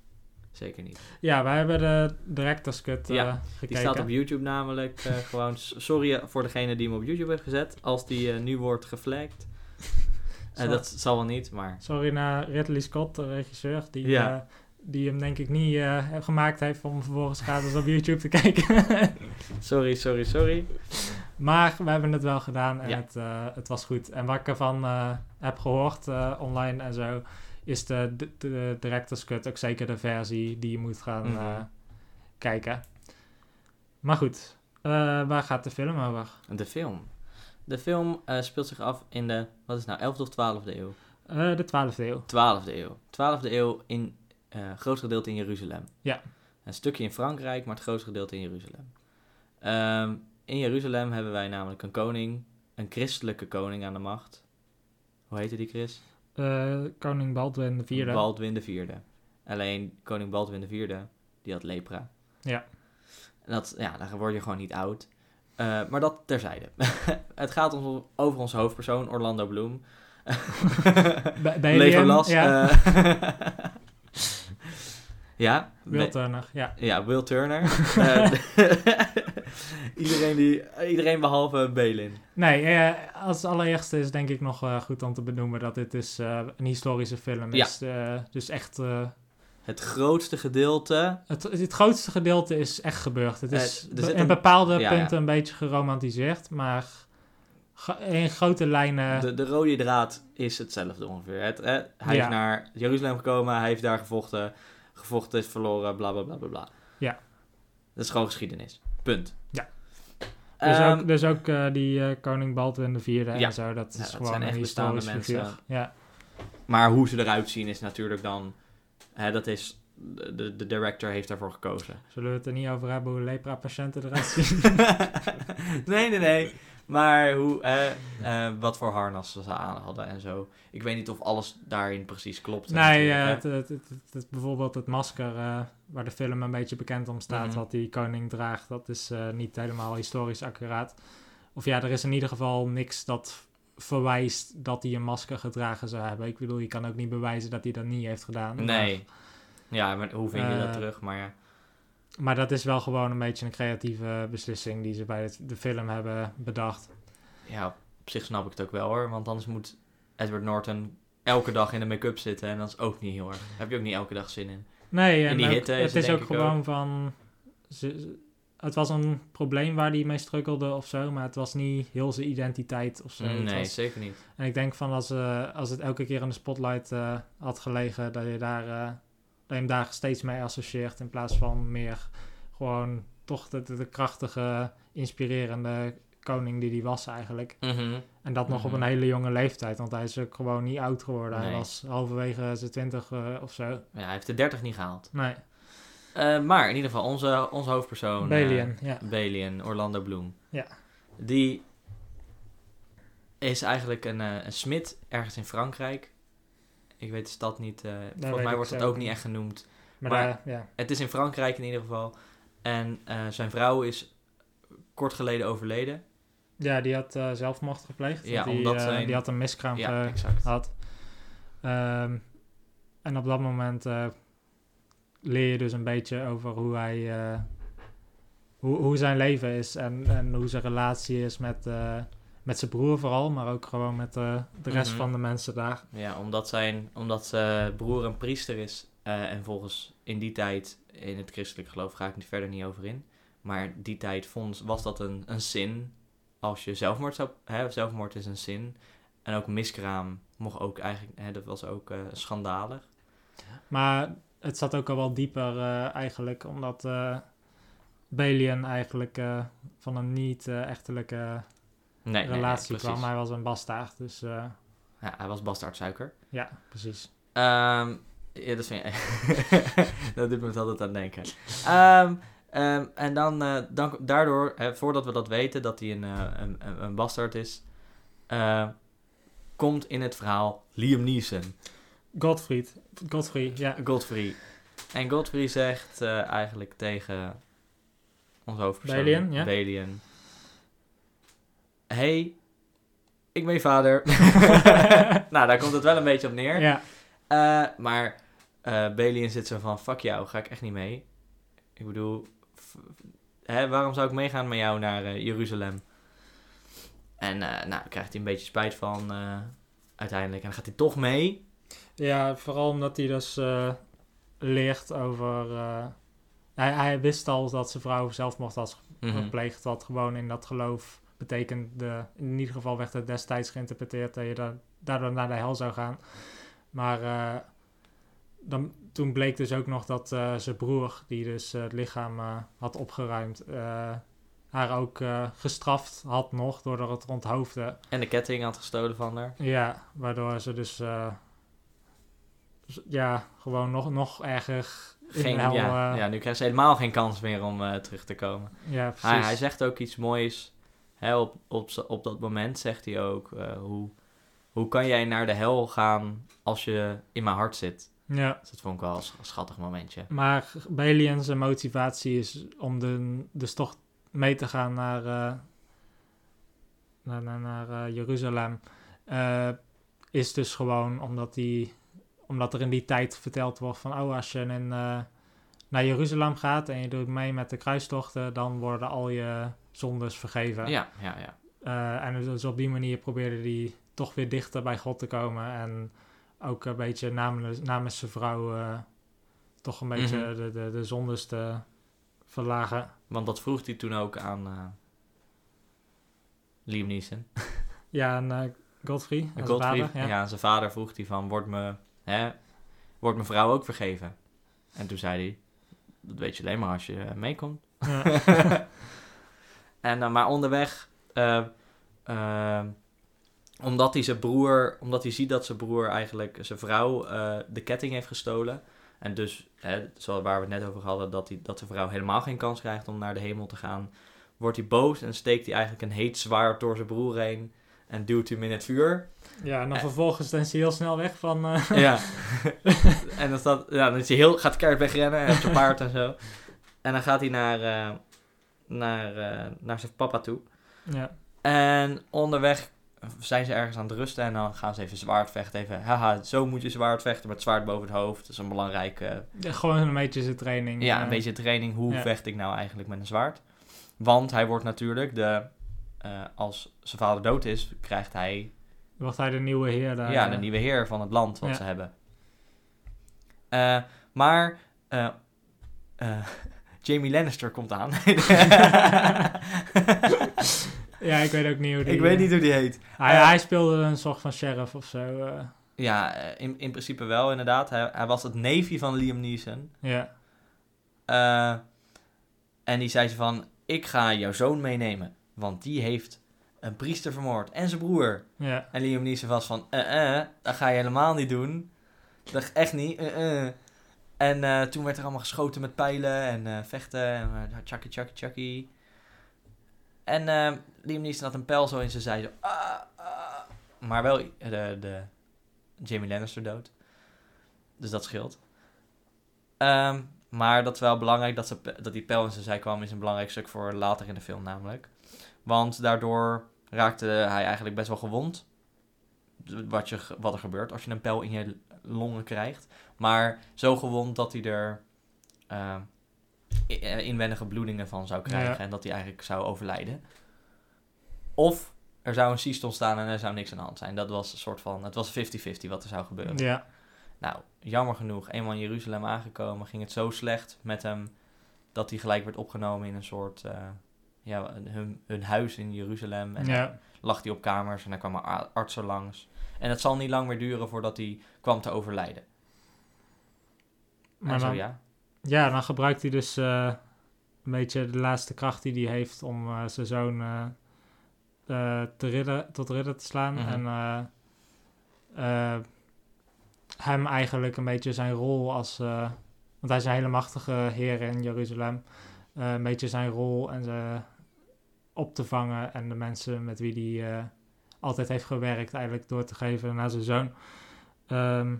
Zeker niet. ja wij hebben de director's cut eh, Ja, gekeken. Die staat op YouTube namelijk eh, gewoon. Sorry voor degene die hem op YouTube heeft gezet. Als die eh, nu wordt geflagd. Eh, dat zal wel niet, maar. Sorry naar Ridley Scott, de regisseur, die Ja. eh, die hem denk ik niet eh, gemaakt heeft om vervolgens gratis op YouTube te kijken. Sorry, sorry, sorry. maar we hebben het wel gedaan en Ja. het, eh, het was goed. En wat ik ervan eh, heb gehoord eh, online en zo, is de, de, de director's cut ook zeker de versie die je moet gaan Mhm. eh, kijken. Maar goed, eh, waar gaat de film over? De film. De film eh, speelt zich af in de, wat is nou, 11e of 12e eeuw? De 12e eeuw. 12e eeuw. 12e eeuw in groot gedeelte in Jeruzalem. Ja. Een stukje in Frankrijk, maar het grootste gedeelte in Jeruzalem. Ehm, in Jeruzalem hebben wij namelijk een koning, een christelijke koning aan de macht. Hoe heette die Chris? Eh, koning Baldwin IV. Baldwin de vierde. Alleen koning Baldwin de vierde, die had lepra. Ja. En dat, ja, dan word je gewoon niet oud. Eh, maar dat terzijde. het gaat ons over onze hoofdpersoon, Orlando Bloom. Balian, Legolas. Ja, eh, ja. Will Turner, ja. ja, Will Turner. Iedereen, die, iedereen behalve Balin. Nee, eh, als allereerste is denk ik nog eh, goed om te benoemen dat dit is eh, een historische film Ja. is. eh, dus echt, eh, Het grootste gedeelte. het, het grootste gedeelte is echt gebeurd. Het is er zit in een- bepaalde ja, punten ja. een beetje geromantiseerd, maar in grote lijnen... De, de rode draad is hetzelfde ongeveer. Het, eh, hij Ja. is naar Jeruzalem gekomen, hij heeft daar gevochten. Gevochten is verloren, bla bla bla bla bla. Ja. Dat is gewoon geschiedenis. Punt. Ja. Dus Ehm, ook, dus ook eh, die eh, koning Baldwin IV Ja. en zo, dat Ja, is dat gewoon zijn een echt bestaande historisch figuur. mensen. Ja. Maar hoe ze eruit zien is natuurlijk dan... Hè, dat is... De, de, de director heeft daarvoor gekozen. Zullen we het er niet over hebben hoe lepra-patiënten eruit zien? nee, nee, nee. Maar hoe, eh, eh, wat voor harnas ze aan hadden en zo. Ik weet niet of alles daarin precies klopt. Nee, natuurlijk, het, het, bijvoorbeeld het masker waar de film een beetje bekend om staat, Mhm. wat die koning draagt, dat is eh, niet helemaal historisch accuraat. Of ja, er is in ieder geval niks dat verwijst dat hij een masker gedragen zou hebben. Ik bedoel, je kan ook niet bewijzen dat hij dat niet heeft gedaan. Nee. Ja, maar hoe vind je dat Eh, terug? Maar ja. Maar, maar dat is wel gewoon een beetje een creatieve beslissing die ze bij het- de film hebben bedacht. ja, op zich snap ik het ook wel hoor. Want anders moet Edward Norton elke dag in de make-up zitten. En dat is ook niet heel erg. Daar heb je ook niet elke dag zin in. Nee, en ook- hitte het is ook gewoon van... Ze, het was een probleem waar hij mee struggelde of zo, maar het was niet heel zijn identiteit of zo. Het nee, was- zeker niet. En ik denk van als, eh, als het elke keer in de spotlight eh, had gelegen, dat je, daar, eh, dat je hem daar steeds mee associeert in plaats van meer gewoon toch de krachtige, inspirerende koning die hij was eigenlijk. Mhm. En dat nog op Mhm. een hele jonge leeftijd, want hij is ook gewoon niet oud geworden. Hij was halverwege zijn twintig eh, of zo. Ja, hij heeft de 30 niet gehaald. Nee, Eh, maar in ieder geval, onze, onze hoofdpersoon... eh, Balian, ja. Balian, Orlando Bloom. Ja. Die is eigenlijk een, een smid ergens in Frankrijk. Ik weet de stad niet. eh, volgens mij wordt dat ook niet echt genoemd. Maar, Maar- daar- ja. Het is in Frankrijk in ieder geval. En zijn vrouw is kort geleden overleden. Ja, die had eh, zelfmoord gepleegd. Ja, die, omdat eh, zijn- die had een miskraam Ja, ge- exact. had. Ehm, en op dat moment eh, leer je dus een beetje over hoe hij, hoe, hoe zijn leven is en, en hoe zijn relatie is met, met zijn broer vooral, maar ook gewoon met de rest Mhm. van de mensen daar. Ja, omdat zijn omdat zijn broer een priester is. en volgens in die tijd, in het christelijk geloof ga ik verder niet over in. Maar die tijd vond, was dat een, een zin. Als je zelfmoord zou... Hè, zelfmoord is een zin. En ook miskraam mocht ook eigenlijk... Hè, dat was ook eh, schandalig. Maar het zat ook al wel dieper eh, eigenlijk, omdat eh Balian eigenlijk van een niet-echtelijke Nee, nee, nee, relatie precies. kwam. Hij was een bastaard, dus Ja, hij was bastaardsuiker. ja, precies. Ehm ja, dat vind je... dat doet me altijd aan denken. Ehm, ehm, en dan, eh, dan daardoor, hè, voordat we dat weten, dat hij een, eh, een, een, bastard is, eh, komt in het verhaal Liam Neeson, Godfried, Godfrey, ja. Godfrey. En Godfrey zegt eigenlijk tegen onze hoofdpersoon, Balian, ja. Balian, hey, ik ben je vader. nou, daar komt het wel een beetje op neer. Ja, maar Balian zit zo van, fuck jou, ga ik echt niet mee. Ik bedoel, hè, waarom zou ik meegaan met jou naar eh, Jeruzalem? En eh, nou, daar krijgt hij een beetje spijt van eh, uiteindelijk. En dan gaat hij toch mee. ja, vooral omdat hij dus... leert over... hij, hij wist al dat zijn vrouw zelfmoord had Mhm. gepleegd, wat gewoon in dat geloof betekende... In ieder geval werd het destijds geïnterpreteerd dat je da- daardoor naar de hel zou gaan. Maar dan, toen bleek dus ook nog dat eh, zijn broer, die dus eh, het lichaam eh, had opgeruimd... haar ook gestraft had nog door het te onthoofden. En de ketting had gestolen van haar. Ja, waardoor ze dus z- ja, gewoon nog, nog erger Geen, hel... ja, ja, nu krijgt ze helemaal geen kans meer om terug te komen. ja, precies. Hij, hij zegt ook iets moois. Hè, op, op, op dat moment zegt hij ook: hoe, hoe kan jij naar de hel gaan als je in mijn hart zit? Ja, Dus dat vond ik wel een sch- schattig momentje. maar Balian zijn motivatie is om de, dus toch mee te gaan naar, eh, naar, naar, naar eh, Jeruzalem. eh, is dus gewoon omdat, die, omdat er in die tijd verteld wordt van... oh, als je in, naar Jeruzalem gaat en je doet mee met de kruistochten... dan worden al je zondes vergeven. Ja, ja, ja. En dus op die manier probeerde hij toch weer dichter bij God te komen. En ook een beetje namens, namens zijn vrouw eh, toch een beetje Mhm. de, de, de zondes te verlagen. Want dat vroeg hij toen ook aan eh Liam Neeson. Ja, en eh, Godfrey, En zijn Godfrey, vader, ja. ja. zijn vader vroeg hij van, wordt, me, hè, wordt mijn vrouw ook vergeven? En toen zei hij, dat weet je alleen maar als je meekomt. Ja. en, eh, maar onderweg, omdat hij zijn broer, omdat hij ziet dat zijn broer eigenlijk zijn vrouw eh, de ketting heeft gestolen. En dus, hè, zoals waar we het net over hadden, dat, hij, dat zijn vrouw helemaal geen kans krijgt om naar de hemel te gaan. Wordt hij boos en steekt hij eigenlijk een heet zwaard door zijn broer heen. En duwt hem in het vuur. ja, en dan vervolgens is hij heel snel weg van... eh, Ja. en dan, staat, ja, dan is hij heel, gaat keihard wegrennen en op zijn paard en zo. En dan gaat hij naar, eh, naar, naar zijn papa toe. ja. En onderweg zijn ze ergens aan het rusten en dan gaan ze even zwaard vechten. Even, haha, zo moet je zwaard vechten met zwaard boven het hoofd. Dat is een belangrijke, Ja, Gewoon een beetje zijn training. ja, eh, een beetje training. Hoe ja. vecht ik nou eigenlijk met een zwaard? Want hij wordt natuurlijk, de, eh, als zijn vader dood is, krijgt hij Wordt hij de nieuwe heer daar. ja, eh, de nieuwe heer van het land wat Ja. ze hebben. Maar Jamie Lannister komt aan. ja, ik weet ook niet hoe die... ik weet eh, niet hoe die heet. Hij, Eh, hij speelde een soort van sheriff of zo. eh, Ja, eh, in, in principe wel inderdaad. Hij, hij was het neefje van Liam Neeson. ja. Eh, en die zei ze van, ik ga jouw zoon meenemen. Want die heeft een priester vermoord. En zijn broer. Ja. En Liam Neeson was van, eh, eh, dat ga je helemaal niet doen. Dat echt niet, eh, eh. En eh, toen werd er allemaal geschoten met pijlen en eh, vechten en uh, chucky, chucky, chucky. En eh, Liam Neeson had een pijl zo in zijn zij, zo, ah, ah. maar wel de, de Jamie Lannister dood. Dus dat scheelt. Ehm, maar dat is wel belangrijk dat, ze, dat die pijl in zijn zij kwam, is een belangrijk stuk voor later in de film namelijk. Want daardoor raakte hij eigenlijk best wel gewond. Wat, je, wat er gebeurt als je een pijl in je longen krijgt. Maar zo gewond dat hij er eh, i- eh, inwendige bloedingen van zou krijgen. Ja. En dat hij eigenlijk zou overlijden. Of er zou een cyst ontstaan en er zou niks aan de hand zijn. Dat was een soort van, het was 50-50 wat er zou gebeuren. Ja. Nou, jammer genoeg, eenmaal in Jeruzalem aangekomen, ging het zo slecht met hem dat hij gelijk werd opgenomen in een soort, eh, ja, hun, hun huis in Jeruzalem. En Ja. dan lag hij op kamers en dan kwamen artsen langs. En het zal niet lang meer duren voordat hij kwam te overlijden. Maar en zo dan, ja. Ja, dan gebruikt hij dus eh, een beetje de laatste kracht die hij heeft om eh, zijn zoon eh, te ridder, tot ridder te slaan. Mhm. En eh, eh, hem eigenlijk een beetje zijn rol als... want hij is een hele machtige heer in Jeruzalem. een beetje zijn rol en ze op te vangen. En de mensen met wie hij altijd heeft gewerkt eigenlijk door te geven naar zijn zoon. Ehm,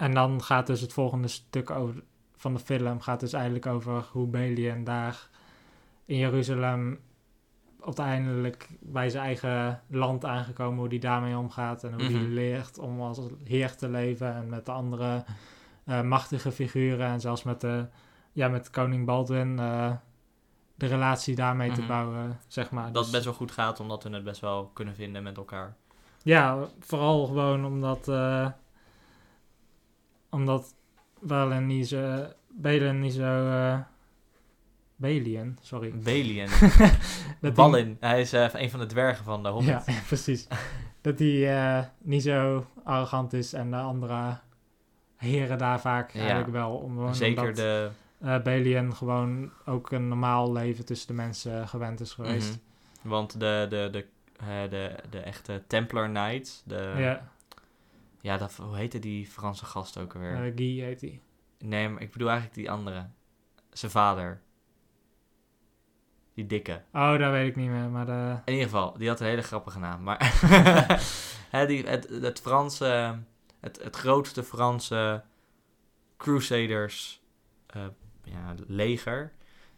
en dan gaat dus het volgende stuk over, van de film gaat dus eigenlijk over hoe Belian daar in Jeruzalem uiteindelijk bij zijn eigen land aangekomen, hoe die daarmee omgaat en hoe die Mhm. leert om als heer te leven en met de andere eh, machtige figuren en zelfs met, de, ja, met koning Baldwin eh, de relatie daarmee te Mhm. bouwen, zeg maar. Dat Dus- het best wel goed gaat, omdat we het best wel kunnen vinden met elkaar. Ja, vooral gewoon omdat. eh, omdat Balen niet zo... Balen niet zo... Balian, sorry. Die- Ballin. Hij is eh, een van de dwergen van de Hobbit. Ja, precies. dat hij eh, niet zo arrogant is en de andere heren daar vaak Ja. eigenlijk wel. Om, Zeker omdat de... eh, Balian gewoon ook een normaal leven tussen de mensen gewend is geweest. Mhm. Want de, de, de, eh, de, de echte Templar Knights, de, ja, Ja, dat, hoe heette die Franse gast ook alweer? eh, Guy heet hij. nee, maar ik bedoel eigenlijk die andere. Zijn vader. Die dikke. Oh, dat weet ik niet meer, maar de... In ieder geval, die had een hele grappige naam. Maar hè, die, het, het Franse, het, het grootste Franse Crusaders eh, ja, leger,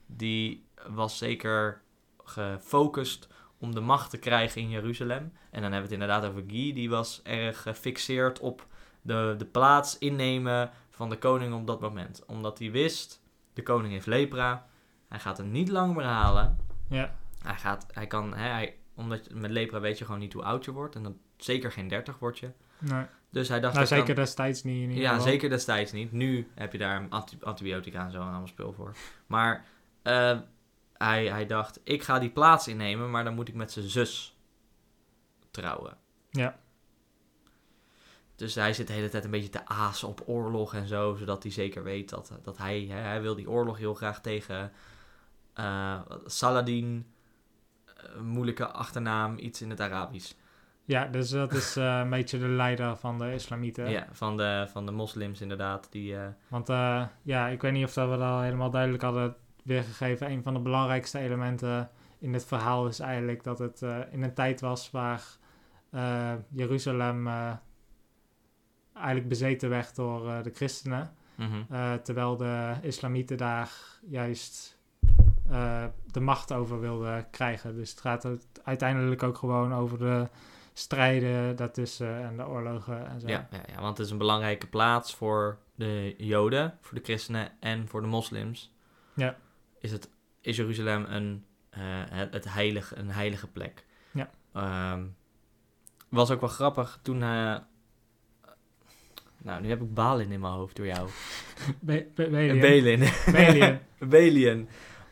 die was zeker gefocust om de macht te krijgen in Jeruzalem. En dan hebben we het inderdaad over Guy, die was erg gefixeerd op de, de plaats innemen van de koning op dat moment. Omdat hij wist, de koning heeft lepra, hij gaat het niet lang meer halen. Ja, Hij gaat, hij kan, hè, hij, omdat je, met lepra weet je gewoon niet hoe oud je wordt. En dan zeker geen 30 word je. nee. Dus hij dacht, Nou, kan- zeker destijds niet in ja, geval. zeker destijds niet. Nu heb je daar anti- antibiotica en zo en allemaal spul voor. Maar eh, hij, hij dacht, ik ga die plaats innemen, maar dan moet ik met zijn zus trouwen. Ja. Dus hij zit de hele tijd een beetje te azen op oorlog en zo, zodat hij zeker weet dat, dat hij, hè, hij wil die oorlog heel graag tegen eh, Saladin, eh, moeilijke achternaam, iets in het Arabisch. Ja, dus dat is eh, een beetje de leider van de islamieten. Ja, van de, van de moslims inderdaad. Die, Want ja, ik weet niet of dat we dat al helemaal duidelijk hadden weergegeven. Een van de belangrijkste elementen in dit verhaal is eigenlijk dat het eh, in een tijd was waar eh, Jeruzalem eh, eigenlijk bezeten werd door de christenen. mhm. Terwijl de islamieten daar juist de macht over wilden krijgen. Dus het gaat uit- uiteindelijk ook gewoon over de strijden daartussen en de oorlogen en zo. Ja, ja, ja, want het is een belangrijke plaats voor de Joden, voor de christenen en voor de moslims. Ja. Is, het, is Jeruzalem een, eh, het, een heilige plek. Ja. Ehm, was ook wel grappig toen. eh, nou, nu heb ik Balin in mijn hoofd door jou. Be- Be- En Belian. Belin. Belian. Belian.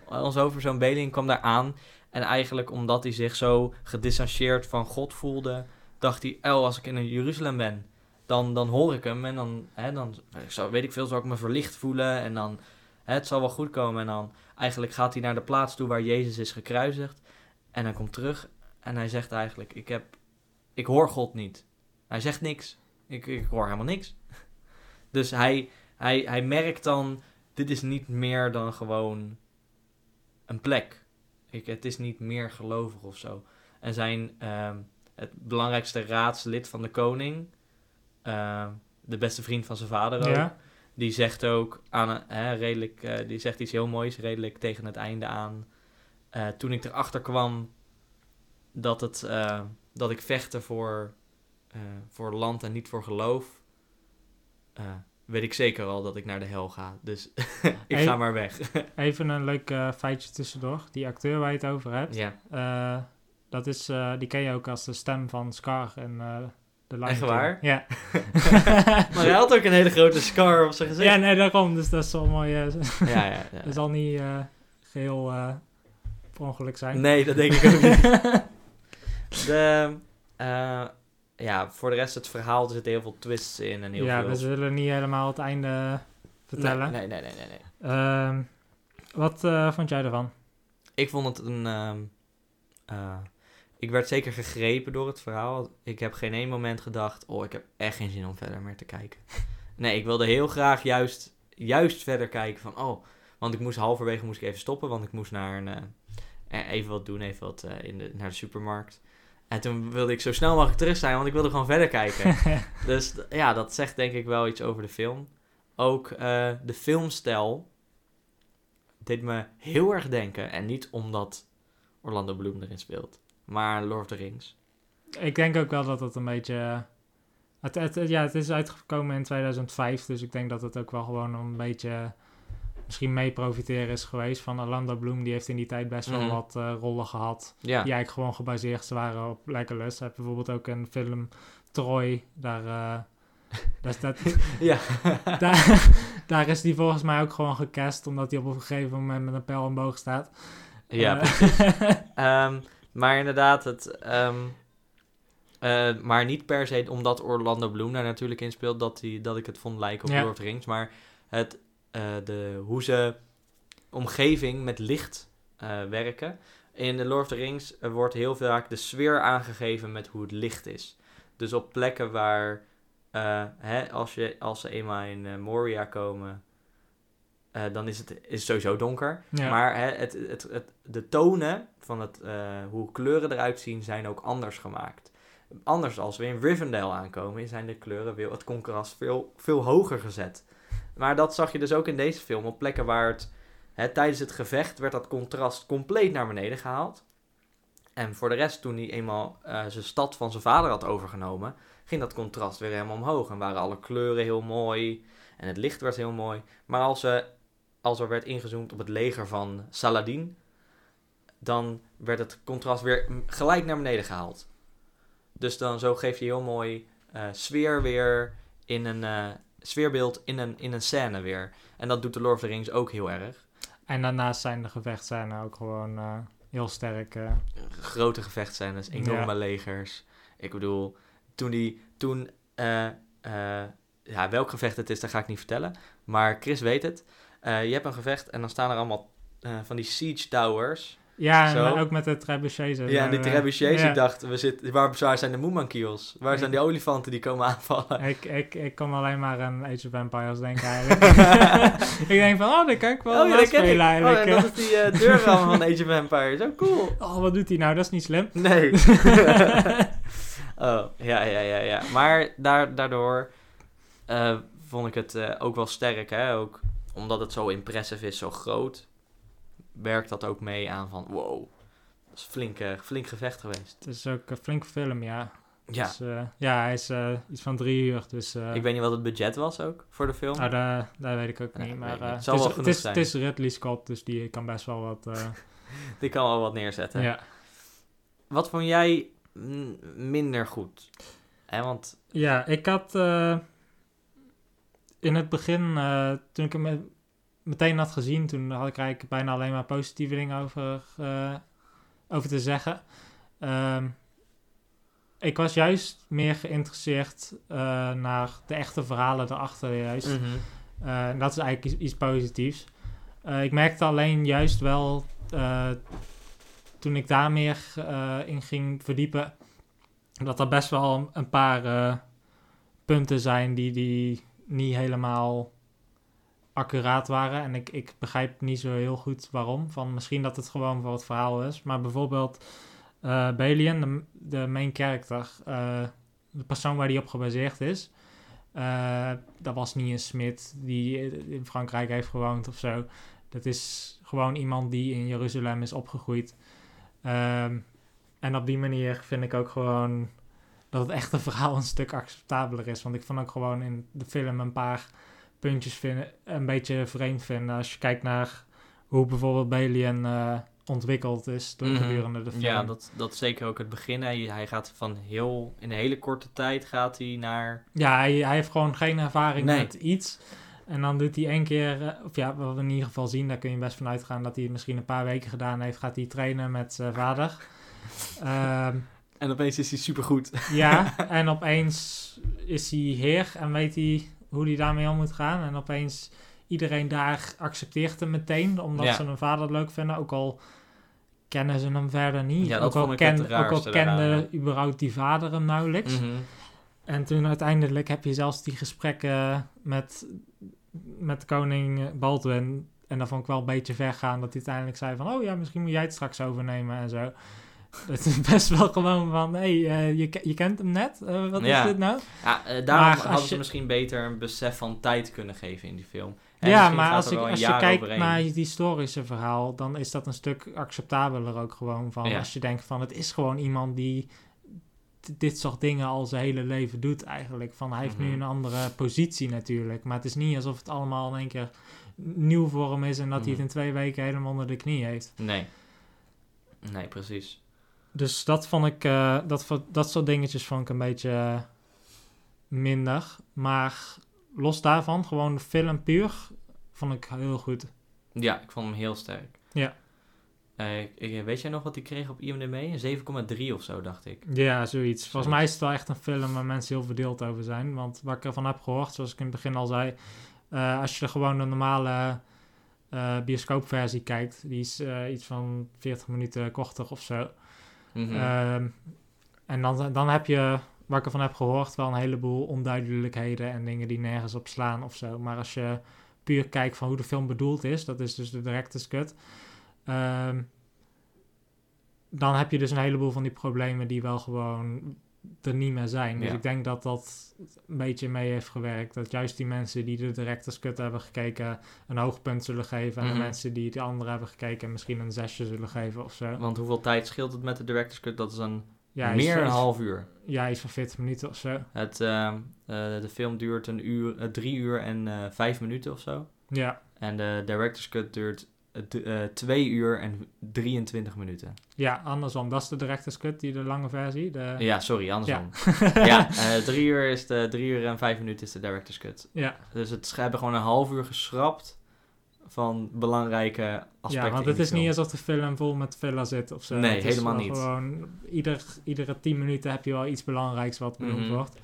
Onze hoofdpersoon Belian kwam daar aan. En eigenlijk omdat hij zich zo gedistanceerd van God voelde, dacht hij, oh, als ik in Jeruzalem ben, dan, dan hoor ik hem. En dan, hè, dan zou, weet ik veel, zal ik me verlicht voelen. En dan, hè, het zal wel goed komen. En dan eigenlijk gaat hij naar de plaats toe waar Jezus is gekruisigd. En hij komt terug en hij zegt eigenlijk, ik, heb, ik hoor God niet. Hij zegt niks. Ik, ik hoor helemaal niks. Dus hij, hij, hij merkt dan, dit is niet meer dan gewoon een plek. Ik, het is niet meer gelovig of zo. En zijn ehm, het belangrijkste raadslid van de koning, ehm, de beste vriend van zijn vader ook. Die zegt ook aan hè, redelijk, eh, die zegt iets heel moois, redelijk tegen het einde aan. Eh, toen ik erachter kwam dat, het, eh, dat ik vechtte voor, voor land en niet voor geloof, weet ik zeker al dat ik naar de hel ga. Dus ik ga maar weg. Even een leuk feitje tussendoor. Die acteur waar je het over hebt, ja. dat is, die ken je ook als de stem van Scar en de Lion Echt King. waar? Ja. Maar hij had ook een hele grote scar op zijn gezicht. ja, nee, daarom. Dus dat is wel mooi. eh, ja, ja, ja. dat zal niet eh, geheel eh ongeluk zijn. Nee, dat denk ik ook niet. De, ja, voor de rest het verhaal, er zitten heel veel twists in en heel ja, veel... we zullen niet helemaal het einde vertellen. Nee, nee, nee, nee, nee. Ehm, wat vond jij ervan? Ik vond het een... ehm, eh, ik werd zeker gegrepen door het verhaal. Ik heb geen één moment gedacht, oh, ik heb echt geen zin om verder meer te kijken. Nee, ik wilde heel graag juist, juist verder kijken van, oh, want ik moest halverwege moest ik even stoppen, want ik moest naar een, eh, eh, even wat doen, even wat eh, in de, naar de supermarkt. En toen wilde ik zo snel mogelijk terug zijn, want ik wilde gewoon verder kijken. dus ja, dat zegt denk ik wel iets over de film. Ook de filmstijl deed me heel erg denken. En niet omdat Orlando Bloom erin speelt, maar Lord of the Rings. Ik denk ook wel dat het een beetje... eh, Het, het, ja, het is uitgekomen in 2005, dus ik denk dat het ook wel gewoon een beetje misschien mee profiteren is geweest van Orlando Bloom. Die heeft in die tijd best wel Mhm. wat eh, rollen gehad, Ja, die eigenlijk gewoon gebaseerd waren op Legolas. Hij heeft bijvoorbeeld ook een film Troy, daar Dus dat, Ja. daar, daar is die volgens mij ook gewoon gecast, omdat hij op een gegeven moment met een pijl en boog staat. ja, precies. Ehm, maar inderdaad, het, ehm, eh, maar niet per se omdat Orlando Bloom daar natuurlijk in speelt, dat, die, dat ik het vond lijken op Ja. Lord of the Rings. Maar het, eh, de, hoe ze omgeving met licht eh, werken. In de Lord of the Rings wordt heel vaak de sfeer aangegeven met hoe het licht is. Dus op plekken waar, hè, als, je, als ze eenmaal in Moria komen, eh, dan is het, is het sowieso donker. Ja. Maar hè, het, het, het, de tonen van het, eh, hoe kleuren eruit zien zijn ook anders gemaakt. Anders als we in Rivendell aankomen, zijn de kleuren weer het contrast veel, veel hoger gezet. Maar dat zag je dus ook in deze film. Op plekken waar het hè, tijdens het gevecht werd dat contrast compleet naar beneden gehaald. En voor de rest, toen hij eenmaal eh, zijn stad van zijn vader had overgenomen, ging dat contrast weer helemaal omhoog. En waren alle kleuren heel mooi. En het licht werd heel mooi. Maar als, ze, als er werd ingezoomd op het leger van Saladin, dan werd het contrast weer gelijk naar beneden gehaald. Dus dan zo geef je heel mooi eh, sfeer weer in een eh, sfeerbeeld in een, in een scène weer. En dat doet de Lord of the Rings ook heel erg. En daarnaast zijn de gevechtscènes ook gewoon eh, heel sterk. grote gevechtscènes, enorme Ja. legers. Ik bedoel, toen die, toen, ja, welk gevecht het is, dat ga ik niet vertellen. Maar Chris weet het. Eh, je hebt een gevecht en dan staan er allemaal eh, van die siege towers. Ja, en Zo. ook met de trebuchets. ja, en die eh, trebuchets, ja. ik dacht, we zitten, waar, waar zijn de Moemankiels? Waar zijn die olifanten die komen aanvallen? Ik, ik, ik kon alleen maar aan Age of Empires denken eigenlijk. ik denk van, oh, dat kan ik wel Oh ja, dat ken ik. spelen Oh, eigenlijk. en dat is die uh, deurram van Age of Empires. Oh, cool. oh, wat doet hij nou? Dat is niet slim. Nee. oh, ja, ja, ja, ja. Maar daar, daardoor vond ik het ook wel sterk, hè. Ook omdat het zo impressive is, zo groot, werkt dat ook mee aan van, wow, dat is flink, eh, flink gevecht geweest. Het is ook een flinke film, ja. Ja, Dus, eh, ja, hij is eh, iets van drie uur, dus... eh, ik weet niet wat het budget was ook voor de film. nou, daar, daar weet ik ook niet, maar... niet. eh, Het zal is, wel het, genoeg is, zijn. het is Ridley Scott, dus die kan best wel wat... eh, Die kan wel wat neerzetten. ja. Wat vond jij minder goed? Hè, want, Ja, ik had eh, in het begin, eh, toen ik hem me- meteen had gezien, toen had ik eigenlijk bijna alleen maar positieve dingen over, eh, over te zeggen. Ehm, ik was juist meer geïnteresseerd eh, naar de echte verhalen erachter juist. En dat is eigenlijk iets, iets positiefs. Ik merkte alleen juist wel, toen ik daar meer in ging verdiepen, dat er best wel een, paar punten zijn die, die niet helemaal accuraat waren. En ik, ik begrijp niet zo heel goed waarom. Van misschien dat het gewoon voor het verhaal is. Maar bijvoorbeeld eh Balian, de, de main character, eh, de persoon waar die op gebaseerd is. eh, dat was niet een smid die in Frankrijk heeft gewoond of zo. Dat is gewoon iemand die in Jeruzalem is opgegroeid. Ehm, en op die manier vind ik ook gewoon dat het echte verhaal een stuk acceptabeler is. Want ik vond ook gewoon in de film een paar puntjes vinden, een beetje vreemd vinden. Als je kijkt naar hoe bijvoorbeeld Balian eh, ontwikkeld is door Mhm. gedurende de film. Ja, dat, dat is zeker ook het begin. Hij, hij gaat van heel, in een hele korte tijd gaat hij naar... Ja, hij, hij heeft gewoon geen ervaring Nee. met iets. En dan doet hij één keer, eh, of ja, wat we in ieder geval zien, daar kun je best van uitgaan dat hij het misschien een paar weken gedaan heeft, gaat hij trainen met zijn vader. Ehm, En opeens is hij supergoed. ja, en opeens is hij heer en weet hij hoe hij daarmee om moet gaan. En opeens iedereen daar accepteert hem meteen, omdat Ja. ze hun vader leuk vinden, ook al kennen ze hem verder niet. Ja, ook, al ken, ook al kende überhaupt die vader hem nauwelijks. Mhm. En toen uiteindelijk heb je zelfs die gesprekken met, met koning Baldwin. En dat vond ik wel een beetje ver gaan. Dat hij uiteindelijk zei van... Oh ja, misschien moet jij het straks overnemen en zo. Dat is best wel gewoon van... Hé, hey, eh, je, je kent hem net. Eh, wat Ja. is dit nou? Ja, eh, daarom Maar hadden ze je- misschien beter een besef van tijd kunnen geven in die film. En ja, maar als, ik, als je kijkt naar het historische verhaal... dan is dat een stuk acceptabeler ook gewoon. Van, Ja. Als je denkt van... Het is gewoon iemand die dit soort dingen al zijn hele leven doet eigenlijk. Van, hij heeft nu Mhm. een andere positie natuurlijk. Maar het is niet alsof het allemaal in één keer nieuw voor hem is... en dat hij het Mhm. in twee weken helemaal onder de knie heeft. Nee. Nee, precies. Dus dat vond ik... eh, dat, dat soort dingetjes vond ik een beetje... eh, minder. Maar los daarvan, gewoon de film puur, vond ik heel goed. Ja, ik vond hem heel sterk. Ja. Eh, weet jij nog wat hij kreeg op IMDb? Een 7,3 of zo, dacht ik. Ja, zoiets. Volgens mij is het wel echt een film waar mensen heel verdeeld over zijn. Want wat ik ervan heb gehoord, zoals ik in het begin al zei, als je er gewoon de normale bioscoopversie kijkt, die is iets van 40 minuten korter of zo. Mhm. Ehm, en dan, dan heb je, wat ik ervan heb gehoord, wel een heleboel onduidelijkheden en dingen die nergens op slaan of zo. Maar als je puur kijkt van hoe de film bedoeld is, dat is dus de director's cut, ehm, dan heb je dus een heleboel van die problemen die wel gewoon er niet meer zijn. Dus Ja. ik denk dat dat een beetje mee heeft gewerkt. Dat juist die mensen die de director's cut hebben gekeken een hoogpunt zullen geven. En Mhm. de mensen die de andere hebben gekeken misschien een zesje zullen geven of zo. Want hoeveel tijd scheelt het met de director's cut? Dat is een Ja, meer van- een half uur. Ja, iets van 40 minuten of zo. Het, ehm, eh, de film duurt een uur, eh, drie uur en eh, vijf minuten of zo. Ja, En de director's cut duurt d- eh, twee uur en 23 minuten. ja, andersom. Dat is de director's cut, die de lange versie. De... Ja, sorry, andersom. Ja, eh, drie uur is de drie uur en vijf minuten is de director's cut. ja. Dus het, ze hebben gewoon een half uur geschrapt van belangrijke aspecten. ja, want het is niet alsof de film vol met filler zit of zo. Nee, helemaal niet. Gewoon, ieder, iedere 10 minuten heb je wel iets belangrijks wat benoemd Mhm. wordt.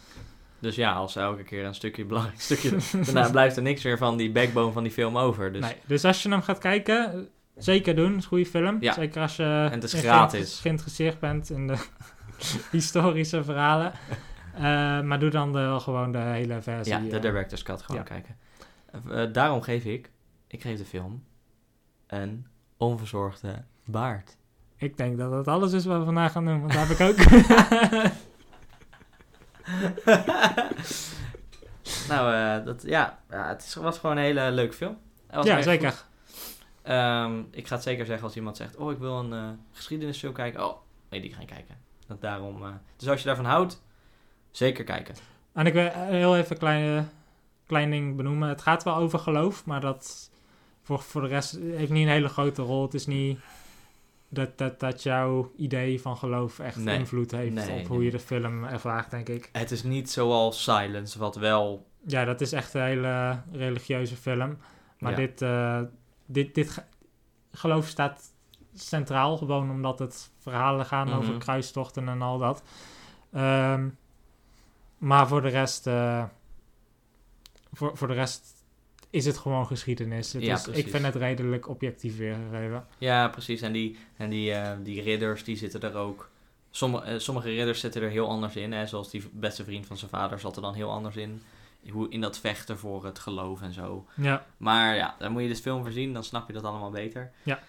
Dus ja, als ze elke keer een stukje belangrijk stukje... daarna blijft er niks meer van die backbone van die film over. Dus Nee, dus als je hem gaat kijken, zeker doen. Het is een goede film. Ja. Zeker als je het is in gratis. geïnter- geïnteresseerd bent in de historische verhalen. Eh, maar doe dan de, gewoon de hele versie. ja, de eh. director's cut gewoon ja. kijken. Eh, daarom geef ik, ik geef de film een onverzorgde baard. Ik denk dat dat alles is wat we vandaag gaan doen, want dat heb ik ook. nou, eh, dat, ja, ja, het is, was gewoon een hele leuke film. Ja, zeker. Ehm, ik ga het zeker zeggen als iemand zegt, oh, ik wil een eh, geschiedenisfilm kijken. Oh, nee, die ga ik kijken. Dat daarom, eh, dus als je daarvan houdt, zeker kijken. En ik wil heel even een kleine, klein ding benoemen. Het gaat wel over geloof, maar dat voor, voor de rest heeft niet een hele grote rol. Het is niet dat, dat, dat jouw idee van geloof echt Nee. invloed heeft Nee, op hoe je de film ervaart, denk ik. Het is niet zoals Silence, wat wel... Ja, dat is echt een hele religieuze film. Maar Ja. dit, eh, dit, dit ge- geloof staat centraal, gewoon omdat het verhalen gaan Mhm. over kruistochten en al dat. Ehm, maar voor de rest, eh, voor, voor de rest is het gewoon geschiedenis. Het Ja, is, ik vind het redelijk objectief weergegeven. Ja, precies. En die, en die, eh, die ridders, die zitten er ook... Sommige, eh, sommige ridders zitten er heel anders in. Hè? Zoals die beste vriend van zijn vader zat er dan heel anders in. Hoe, in dat vechten voor het geloof en zo. Ja, Maar ja, dan moet je dus film voorzien, dan snap je dat allemaal beter. Ja.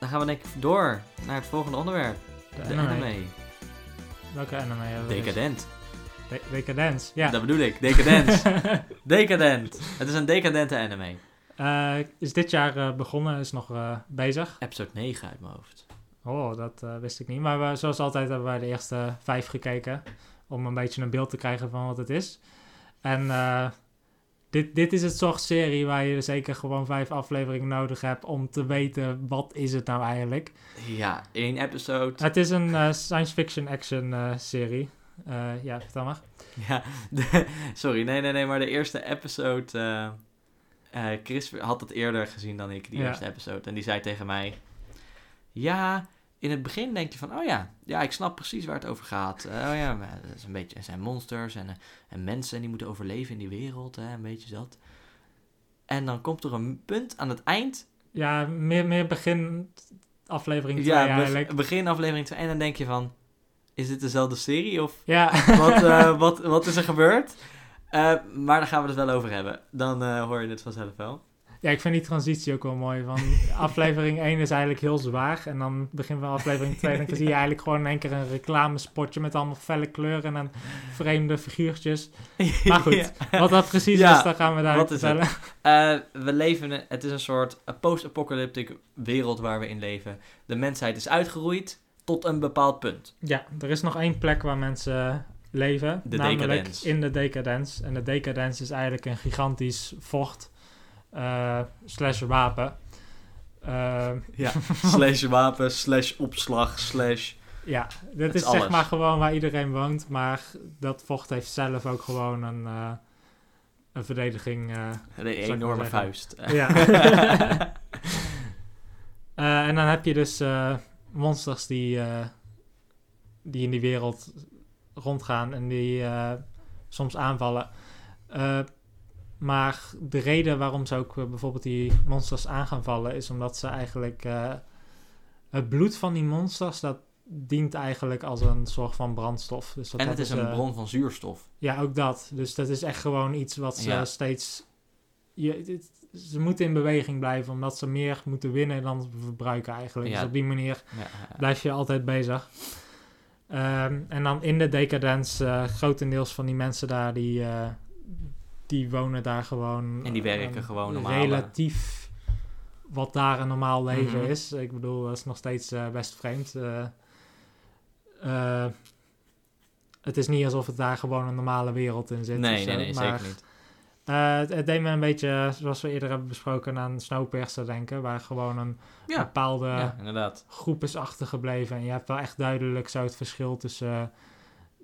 Dan gaan we denk ik door naar het volgende onderwerp. de, De anime. anime. Welke anime hebben we? De- Decadence, ja. Dat bedoel ik, decadent. decadent. Het is een decadente anime. Eh, is dit jaar eh, begonnen, is nog eh, bezig. Episode 9 uit mijn hoofd. Oh, dat wist ik niet. Maar we, zoals altijd hebben wij de eerste vijf gekeken. Om een beetje een beeld te krijgen van wat het is. En dit, dit is het soort serie waar je zeker gewoon vijf afleveringen nodig hebt om te weten wat is het nou eigenlijk. Ja, één episode. Het is een science fiction action serie. Eh, ja, vertel maar. Ja, de- sorry, nee, nee, nee, maar de eerste episode. eh, eh, Chris had het eerder gezien dan ik, die Ja. eerste episode. En die zei tegen mij: Ja, in het begin denk je van: Oh ja, ja, ik snap precies waar het over gaat. Oh ja, maar is een beetje, er zijn monsters en, en mensen die moeten overleven in die wereld, hè, een beetje dat. En dan komt er een punt aan het eind. Ja, meer, meer begin aflevering 2 Ja, eigenlijk. begin aflevering 2. En dan denk je van: Is dit dezelfde serie? Of Ja, wat, eh, wat, wat is er gebeurd? Eh, maar daar gaan we het wel over hebben. Dan eh, hoor je het vanzelf wel. Ja, ik vind die transitie ook wel mooi. Van aflevering 1 is eigenlijk heel zwaar. En dan begin van aflevering 2. Dan zie je eigenlijk gewoon in één keer een reclamespotje met allemaal felle kleuren en vreemde figuurtjes. Maar goed, Ja. wat dat precies Ja, is, dat gaan we daar vertellen. Eh, we leven, het is een soort post-apocalyptic wereld waar we in leven. De mensheid is uitgeroeid tot een bepaald punt. Ja, er is nog één plek waar mensen leven. De namelijk decadence. in de decadence. En de decadence is eigenlijk een gigantisch fort eh, slash wapen. Eh, Ja, slash wapen, slash opslag, slash Ja, dit is is, zeg maar gewoon waar iedereen woont. Maar dat vocht heeft zelf ook gewoon een, eh, een verdediging. Een enorme vuist. ja. En dan heb je dus monsters die, eh, die in die wereld rondgaan en die eh, soms aanvallen. Eh, maar de reden waarom ze ook bijvoorbeeld die monsters aan gaan vallen is omdat ze eigenlijk het bloed van die monsters dat dient eigenlijk als een soort van brandstof. Dus dat en het is een bron van zuurstof. ja, ook dat. Dus dat is echt gewoon iets wat ze Ja. steeds. Je, ze moeten in beweging blijven, omdat ze meer moeten winnen dan verbruiken eigenlijk. Ja. Dus op die manier Ja, blijf je altijd bezig. Ehm, en dan in de decadence, eh, grotendeels van die mensen daar, die, eh, die wonen daar gewoon. En die werken eh, gewoon normaal, Relatief wat daar een normaal leven Mhm. is. Ik bedoel, dat is nog steeds eh, best vreemd. Het is niet alsof het daar gewoon een normale wereld in zit. nee, nee, nee, maar, zeker niet. Eh, het, het deed me een beetje, zoals we eerder hebben besproken, aan Snowpiercer denken. Waar gewoon een Ja, bepaalde ja, groep is achtergebleven. En je hebt wel echt duidelijk zo het verschil tussen... eh,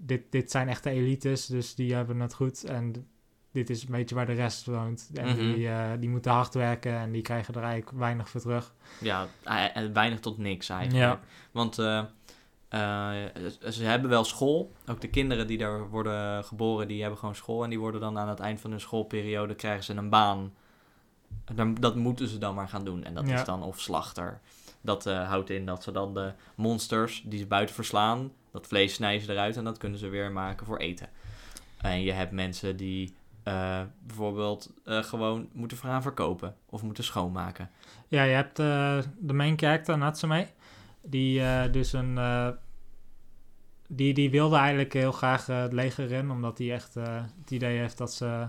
dit, dit zijn echte elites, dus die hebben het goed. En dit is een beetje waar de rest woont. En Mhm. die, eh, die moeten hard werken en die krijgen er eigenlijk weinig voor terug. Ja, weinig tot niks eigenlijk. Ja. Want eh, ze- hebben wel school. Ook de kinderen die daar worden geboren, die hebben gewoon school. En die worden dan aan het eind van hun schoolperiode, krijgen ze een baan. Dan, dat moeten ze dan maar gaan doen. En dat Ja. is dan of slachter. Dat eh, houdt in dat ze dan de monsters die ze buiten verslaan, dat vlees snijden ze eruit en dat kunnen ze weer maken voor eten. En je hebt mensen die eh, bijvoorbeeld gewoon moeten gaan verkopen of moeten schoonmaken. Ja, je hebt de main character, Natsume. Die eh, dus een... eh, die, die wilde eigenlijk heel graag eh, het leger in. Omdat hij echt het idee heeft dat ze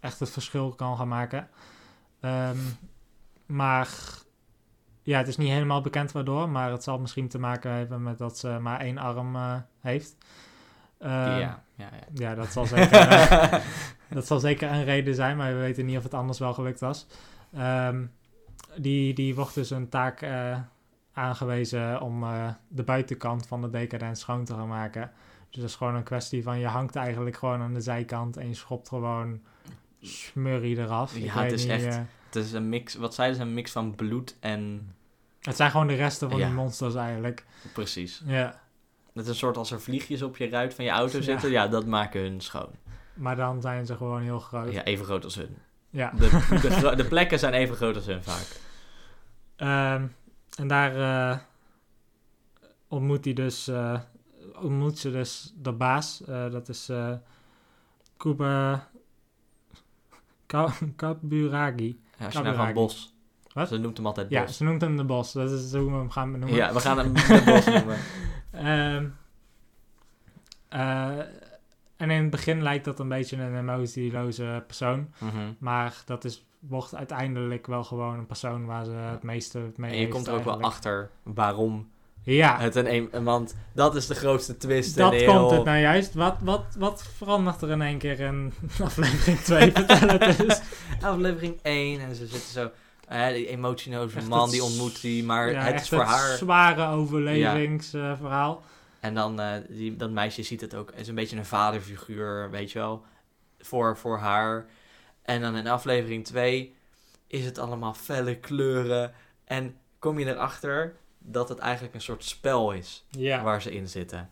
echt het verschil kan gaan maken. Ehm, maar ja, het is niet helemaal bekend waardoor. Maar het zal misschien te maken hebben met dat ze maar één arm heeft. Ehm, ja, ja, ja. ja, dat zal zeker... dat zal zeker een reden zijn, maar we weten niet of het anders wel gelukt was. Ehm, die, die wordt dus een taak aangewezen om eh, de buitenkant van de decadent schoon te gaan maken. Dus dat is gewoon een kwestie van je hangt eigenlijk gewoon aan de zijkant en je schopt gewoon smurrie eraf. Ja, het is niet, echt- eh, Het is een mix, wat zeiden ze, een mix van bloed en... het zijn gewoon de resten van Ja. die monsters eigenlijk. Precies. Ja, Het is een soort als er vliegjes op je ruit van je auto Ja. zitten, ja, dat maken hun schoon. maar dan zijn ze gewoon heel groot. Ja, even groot als hun. Ja. De, de, de plekken zijn even groot als hun vaak. Ehm, en daar eh, ontmoet hij dus, eh, ontmoet ze dus de baas. Eh, dat is eh Kuba Ka- Kaburagi. Ja, als je nou van bos. Wat? Ze noemt hem altijd Ja, bos. ze noemt hem de bos. Dat is hoe we hem gaan benoemen. Ja, we gaan hem de bos noemen. Ehm, eh, en in het begin lijkt dat een beetje een emotieloze persoon. Mhm. Maar dat is, wordt uiteindelijk wel gewoon een persoon waar ze het meeste mee En je heeft komt er ook wel achter waarom Ja, het een... Want dat is de grootste twist. Dat heel... komt het nou juist. Wat, wat, wat verandert er in één keer in aflevering 2? Vertel het eens. Aflevering 1 en ze zitten zo... eh, die man, die ontmoet die, maar Ja, het is voor het haar... zware overlevingsverhaal. En dan, eh, die, dat meisje ziet het ook, is een beetje een vaderfiguur, weet je wel, voor, voor haar. En dan in aflevering 2 is het allemaal felle kleuren. En kom je erachter dat het eigenlijk een soort spel is ja. waar ze in zitten.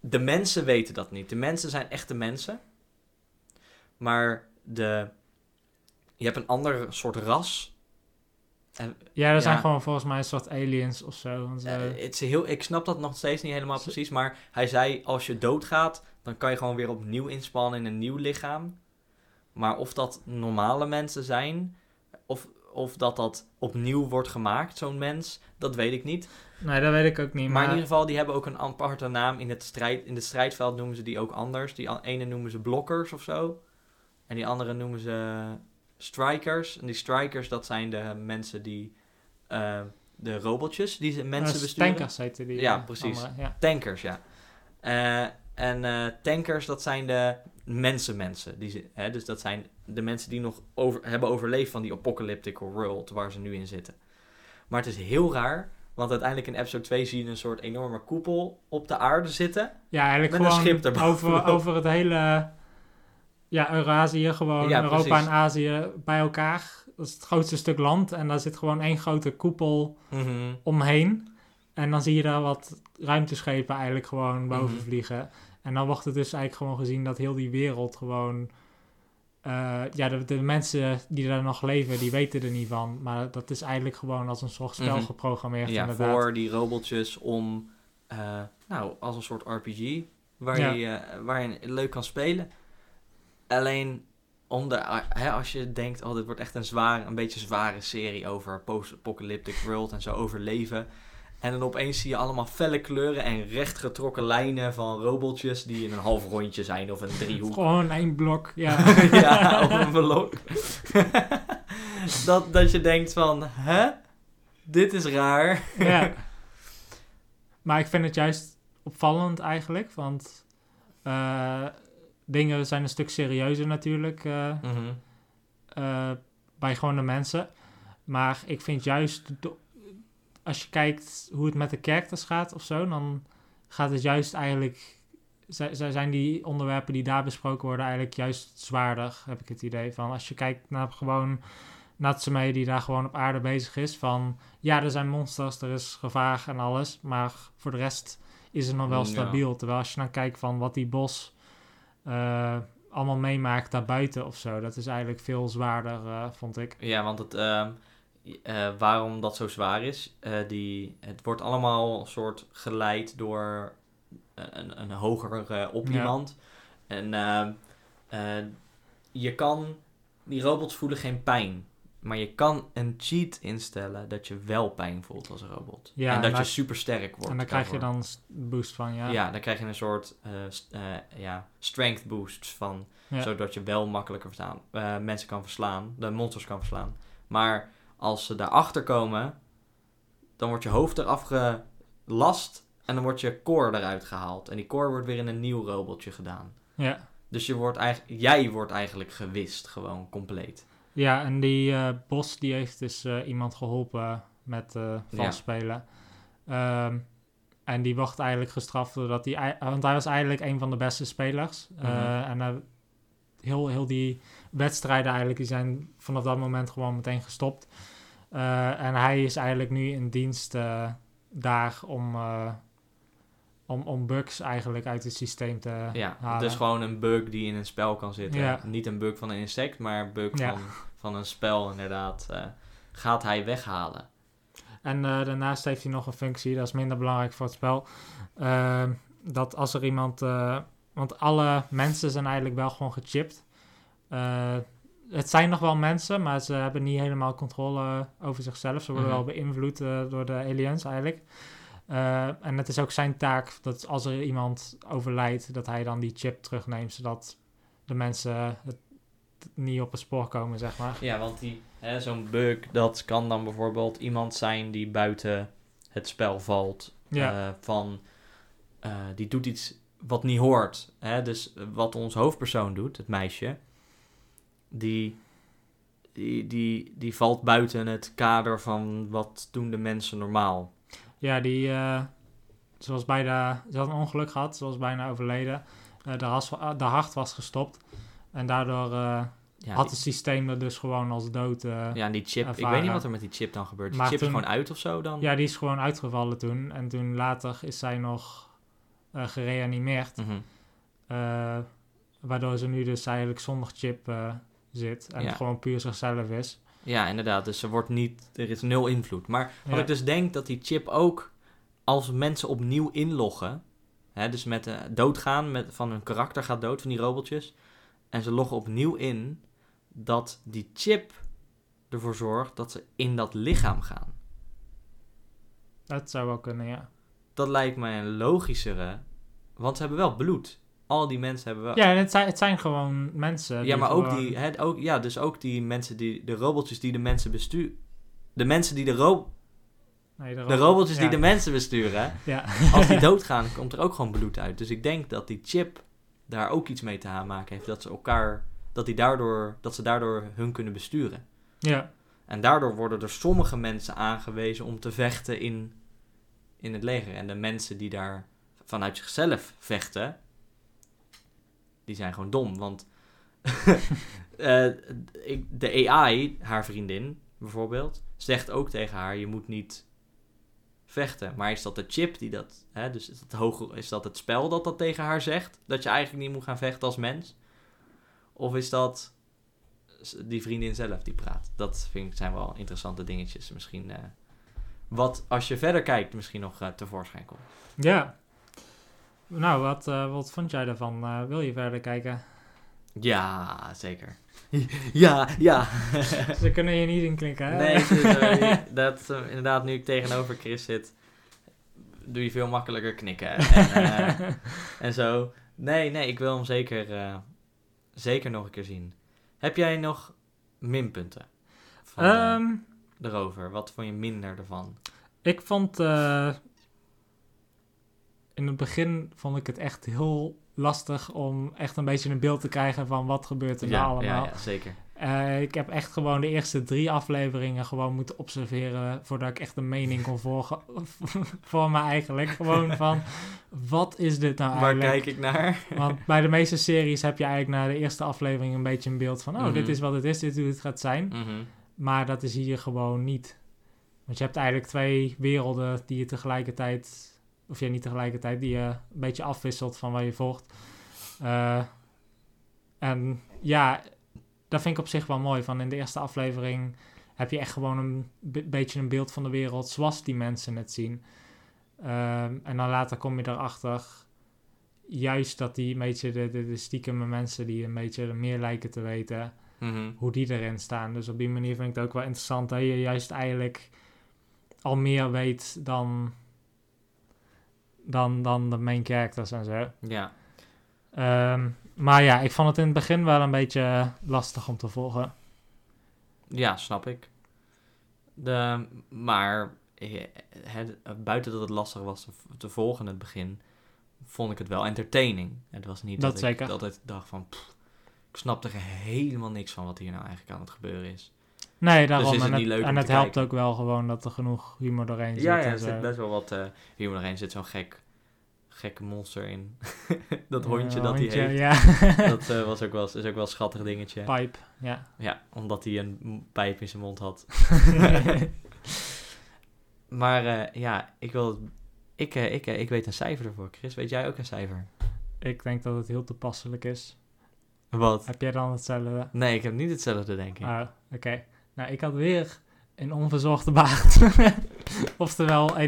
De mensen weten dat niet. De mensen zijn echte mensen. Maar de, je hebt een ander soort ras. En ja, er zijn gewoon volgens mij een soort aliens of zo. Want, Eh, eh, heel, ik snap dat nog steeds niet helemaal precies, maar hij zei als je doodgaat, dan kan je gewoon weer opnieuw inspannen in een nieuw lichaam. Maar of dat normale mensen zijn, of, of dat dat opnieuw wordt gemaakt, zo'n mens, dat weet ik niet. nee, dat weet ik ook niet. Maar, Maar, in ieder geval, die hebben ook een aparte naam. In het, strijd, in het strijdveld noemen ze die ook anders. Die ene noemen ze blokkers of zo. En die andere noemen ze strikers. En die strikers, dat zijn de mensen die... eh, de robotjes die ze mensen eh, besturen. Tankers heette die. Ja, eh, precies. andere, ja. Tankers, ja. En tankers, dat zijn de mensenmensen. Die ze, hè, dus dat zijn de mensen die nog over, hebben overleefd van die apocalyptic world waar ze nu in zitten. Maar het is heel raar, Want uiteindelijk in episode 2 zie je een soort enorme koepel op de aarde zitten. Ja, eigenlijk Met een gewoon schip over, over het hele... Ja, Eurasië, gewoon Ja, Europa precies. en Azië bij elkaar. Dat is het grootste stuk land. En daar zit gewoon één grote koepel Mhm. omheen. En dan zie je daar wat ruimteschepen eigenlijk gewoon boven Mhm. vliegen. En dan wordt het dus eigenlijk gewoon gezien dat heel die wereld gewoon... eh, ja, de, de mensen die daar nog leven, die weten er niet van. Maar dat is eigenlijk gewoon als een soort spel Mhm. geprogrammeerd Ja, inderdaad. voor die robotjes om, eh, nou, als een soort RPG, waar, Ja. je, eh, waar je leuk kan spelen. Alleen, om de, hè, als je denkt, oh, dit wordt echt een zware, een beetje zware serie over post-apocalyptic world en zo overleven. En dan opeens zie je allemaal felle kleuren en rechtgetrokken lijnen van robotjes die in een half rondje zijn of een driehoek. Gewoon één blok, ja. ja, op een blok. dat, dat je denkt van, hè? Dit is raar. ja. Maar ik vind het juist opvallend eigenlijk, want eh, dingen zijn een stuk serieuzer natuurlijk eh, Mhm. eh, bij gewone mensen. Maar ik vind juist, als je kijkt hoe het met de characters gaat of zo, dan gaat het juist eigenlijk, zi- zi- zijn die onderwerpen die daar besproken worden eigenlijk juist zwaarder, heb ik het idee van. Als je kijkt naar gewoon Natsume die daar gewoon op aarde bezig is, van ja, er zijn monsters, er is gevaar en alles, maar voor de rest is het nog wel Ja. stabiel. Terwijl als je dan kijkt van wat die bos eh, allemaal meemaakt daarbuiten of zo, dat is eigenlijk veel zwaarder, eh, vond ik. Ja, want het, ehm, eh, waarom dat zo zwaar is, eh, die, het wordt allemaal soort geleid door een, een hoger eh, op Ja. iemand. En je kan, die robots voelen geen pijn. Maar je kan een cheat instellen dat je wel pijn voelt als robot. Ja, en dat je super sterk wordt. En daar krijg je dan boost van, ja. Ja. dan krijg je een soort st- ja, strength boost van. Ja. Zodat je wel makkelijker verstaan, mensen kan verslaan, de monsters kan verslaan. Maar als ze daarachter komen, dan wordt je hoofd eraf gelast en dan wordt je core eruit gehaald. En die core wordt weer in een nieuw robotje gedaan. Ja. Dus je wordt eigenlijk, jij wordt eigenlijk gewist, gewoon compleet. Ja, en die eh, Bos die heeft dus eh, iemand geholpen met eh Ja. vals spelen. Ehm, en die wordt eigenlijk gestraft doordat hij... Want hij was eigenlijk een van de beste spelers. Eh, Mhm. en heel, heel die wedstrijden eigenlijk, die zijn vanaf dat moment gewoon meteen gestopt. Eh, en hij is eigenlijk nu in dienst eh, daar om, eh, om, om bugs eigenlijk uit het systeem te Ja, halen. dus gewoon een bug die in een spel kan zitten. Ja. Niet een bug van een insect, maar een bug Ja. van, van een spel inderdaad. gaat hij weghalen. En daarnaast heeft hij nog een functie, dat is minder belangrijk voor het spel. Dat als er iemand. want alle mensen zijn eigenlijk wel gewoon gechipt. Eh, het zijn nog wel mensen, maar ze hebben niet helemaal controle over zichzelf. Ze worden Mhm. wel beïnvloed eh, door de aliens eigenlijk. Eh, en het is ook zijn taak dat als er iemand overlijdt, dat hij dan die chip terugneemt, zodat de mensen het niet op het spoor komen, zeg maar. Ja, want die, zo'n bug, dat kan dan bijvoorbeeld iemand zijn die buiten het spel valt. Ja. Van, die doet iets wat niet hoort. Hè? Dus wat ons hoofdpersoon doet, het meisje, die, die, die, die valt buiten het kader van wat doen de mensen normaal. Ja, die, eh ze, was bijna, ze had een ongeluk gehad, ze was bijna overleden. Eh de, has, de hart was gestopt. En daardoor eh, Ja, had het systeem er dus gewoon als dood. ja. ja, en die chip, ik weet niet wat er met die chip dan gebeurt. Die Maar chip is gewoon uit of zo dan? die is gewoon uitgevallen toen. En toen later is zij nog gereanimeerd. Mhm. waardoor ze nu dus eigenlijk zonder chip zit. En Ja. gewoon puur zichzelf is. Ja, inderdaad. Dus er wordt niet, er is nul invloed. Maar wat Ja. ik dus denk dat die chip ook als mensen opnieuw inloggen, hè, dus met de doodgaan met, van hun karakter gaat dood van die robotjes, en ze loggen opnieuw in, dat die chip ervoor zorgt dat ze in dat lichaam gaan. Dat zou wel kunnen, ja. Dat lijkt mij een logischere, want ze hebben wel bloed. Al die mensen hebben wel. Ja, het zijn, het zijn gewoon mensen. Ja, maar ook gewoon- die, hè, ook, ja, dus ook die mensen die, de robotjes die de mensen besturen. De mensen die de, ro Nee, de, de robotjes die ja. de mensen besturen. Ja. Als die doodgaan, komt er ook gewoon bloed uit. Dus ik denk dat die chip daar ook iets mee te maken heeft. Dat ze elkaar, dat, die daardoor, dat ze daardoor hun kunnen besturen. ja. En daardoor worden er sommige mensen aangewezen om te vechten in in het leger. En de mensen die daar vanuit zichzelf vechten, die zijn gewoon dom. Want eh, de AI, haar vriendin bijvoorbeeld, zegt ook tegen haar: je moet niet vechten. Maar is dat de chip die dat, hè, dus is dat, is dat het spel dat dat tegen haar zegt? Dat je eigenlijk niet moet gaan vechten als mens? Of is dat die vriendin zelf die praat? Dat vind ik zijn wel interessante dingetjes. Misschien eh, wat als je verder kijkt, misschien nog eh, tevoorschijn komt. Ja. Nou, wat, eh, wat vond jij daarvan? Eh, wil je verder kijken? Ja, zeker. ja, ja. Ze kunnen je niet inklikken, hè? Nee, dus, eh, dat, eh, inderdaad, nu ik tegenover Chris zit, doe je veel makkelijker knikken en, en zo. Nee, nee, ik wil hem zeker, zeker nog een keer zien. Heb jij nog minpunten van eh, Ehm, erover? Wat vond je minder ervan? ik vond... in het begin vond ik het echt heel lastig om echt een beetje een beeld te krijgen van wat gebeurt er nou allemaal. ja, ja, zeker. Eh, ik heb echt gewoon de eerste drie afleveringen gewoon moeten observeren voordat ik echt een mening kon volgen voor me eigenlijk. Gewoon van, wat is dit nou Waar eigenlijk? kijk ik naar? Want bij de meeste series heb je eigenlijk na de eerste aflevering een beetje een beeld van, oh, Mhm. dit is wat het is, dit is hoe het gaat zijn. Mhm. Maar dat is hier gewoon niet. Want je hebt eigenlijk twee werelden die je tegelijkertijd, of ja, niet tegelijkertijd, die je een beetje afwisselt van waar je volgt. Eh, en ja, dat vind ik op zich wel mooi. Van in de eerste aflevering heb je echt gewoon een be- beetje een beeld van de wereld zoals die mensen het zien. Ehm, en dan later kom je erachter, juist dat die een beetje de, de, de stiekeme mensen die een beetje meer lijken te weten, Mhm. hoe die erin staan. Dus op die manier vind ik het ook wel interessant dat je juist eigenlijk al meer weet dan, dan, dan de main characters en zo. Ja, Ehm, maar ja, ik vond het in het begin wel een beetje lastig om te volgen. ja, snap ik. De, maar eh, het, buiten dat het lastig was te, te volgen in het begin, vond ik het wel entertaining. Het was niet Dat dat, ik altijd dacht van, pff, ik snap er helemaal niks van wat hier nou eigenlijk aan het gebeuren is. Nee, daarom. Dus is het en niet leuk en het helpt kijken? ook wel gewoon dat er genoeg humor doorheen zit. Ja, ja, er zit best wel wat eh humor. Er zit zo'n gek, gekke monster in. dat hondje dat hij heeft. Ja. Dat eh, was ook wel, is ook wel een schattig dingetje. Pipe, ja. Ja, omdat hij een pijp in zijn mond had. maar eh, ja, ik wil... Ik, ik, ik weet een cijfer ervoor. Chris, weet jij ook een cijfer? ik denk dat het heel toepasselijk is. Wat? Heb jij dan hetzelfde? Nee, ik heb niet hetzelfde, denk ik. Ah, oké. Nou, ik had weer een onverzorgde baard. Oftewel 1,8.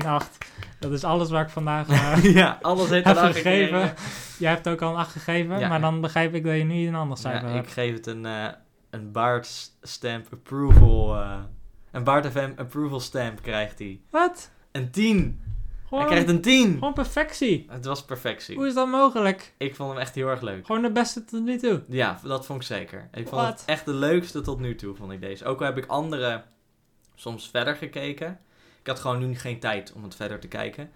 Dat is alles waar ik vandaag eh, ja, alles heeft heb acht gegeven. Jij hebt ook al een 8 gegeven, Ja. maar dan begrijp ik dat je nu een ander cijfer Ja, hebt. ik geef het een, eh een baard stamp approval... eh, een baard approval stamp krijgt hij. Wat? Een 10! Gewoon, Hij krijgt een 10! gewoon perfectie. Het was perfectie. Hoe is dat mogelijk? Ik vond hem echt heel erg leuk. Gewoon de beste tot nu toe. Ja, dat vond ik zeker. Ik vond het echt de leukste tot nu toe, vond ik deze. Ook al heb ik andere soms verder gekeken. Ik had gewoon nu geen tijd om het verder te kijken.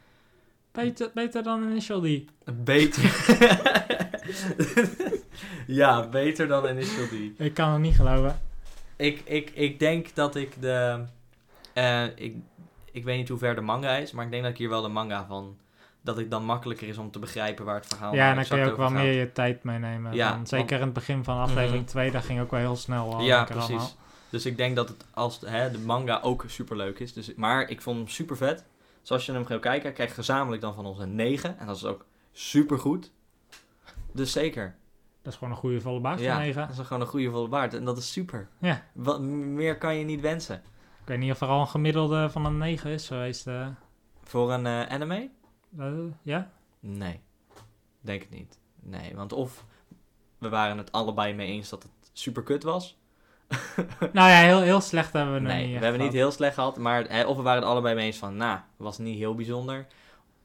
Beter, beter dan Initial D. Beter. ja, beter dan Initial D. Ik kan het niet geloven. Ik, ik, ik denk dat ik de... eh, ik, ik weet niet hoe ver de manga is, maar ik denk dat ik hier wel de manga van... Dat het dan makkelijker is om te begrijpen waar het verhaal ja, en dan kun je ook wel meer je tijd meenemen. Ja, zeker want- in het begin van aflevering Mhm. 2, dat ging ook wel heel snel. al Ja, precies. allemaal. Dus ik denk dat het als hè, de manga ook super leuk is. Dus, maar ik vond hem super vet. Dus als je hem gaat kijken, krijg je gezamenlijk dan van ons een 9. En dat is ook super goed. Dus zeker. Dat is gewoon een goede volle baard Ja, van 9. dat is gewoon een goede volle baard. En dat is super. Ja. Wat meer kan je niet wensen. Ik weet niet of er al een gemiddelde van een 9 is geweest. eh. Voor een eh, anime? Eh, ja? Nee. Denk het niet. Nee, want of we waren het allebei mee eens dat het super kut was. Nou ja, heel, heel slecht hebben we nee, niet we hebben niet gehad. heel slecht gehad. Maar hè, of we waren het allebei mee eens van, nou, was niet heel bijzonder.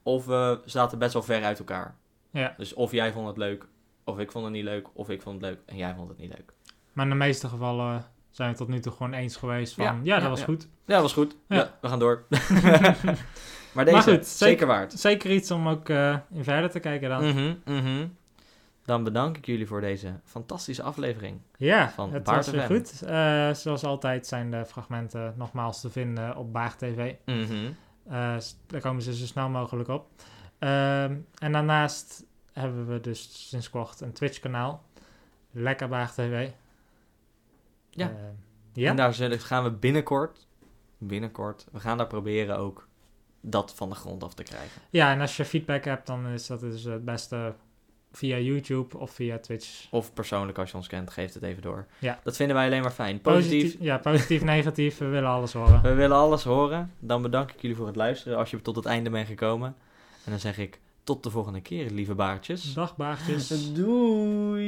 Of we zaten best wel ver uit elkaar. Ja. Dus of jij vond het leuk, of ik vond het niet leuk, of ik vond het leuk en jij vond het niet leuk. Maar in de meeste gevallen zijn we tot nu toe gewoon eens geweest van... Ja, Ja, dat ja, was ja. goed. Ja, dat was goed. Ja. Ja, we gaan door. maar deze, Maar goed, zeker, zeker- waard. Zeker iets om ook eh, in verder te kijken dan. Mhm, mhm. Dan bedank ik jullie voor deze fantastische aflevering. Ja, Van het Baart was weer goed. Eh, zoals altijd zijn de fragmenten nogmaals te vinden op Baart TV. Mhm. Eh, daar komen ze zo snel mogelijk op. Ehm, en daarnaast hebben we dus sinds kort een Twitch-kanaal. Lekker Baag TV. Ja. Eh, ja? En daar zullen, gaan we binnenkort, binnenkort, we gaan daar proberen ook dat van de grond af te krijgen. ja, en als je feedback hebt, dan is dat dus het beste via YouTube of via Twitch. Of persoonlijk, als je ons kent, geef het even door. Ja. Dat vinden wij alleen maar fijn. Positief. Ja, positief, negatief. We willen alles horen. We willen alles horen. Dan bedank ik jullie voor het luisteren als je tot het einde bent gekomen. En dan zeg ik tot de volgende keer, lieve baartjes. Dag baagjes. Doei!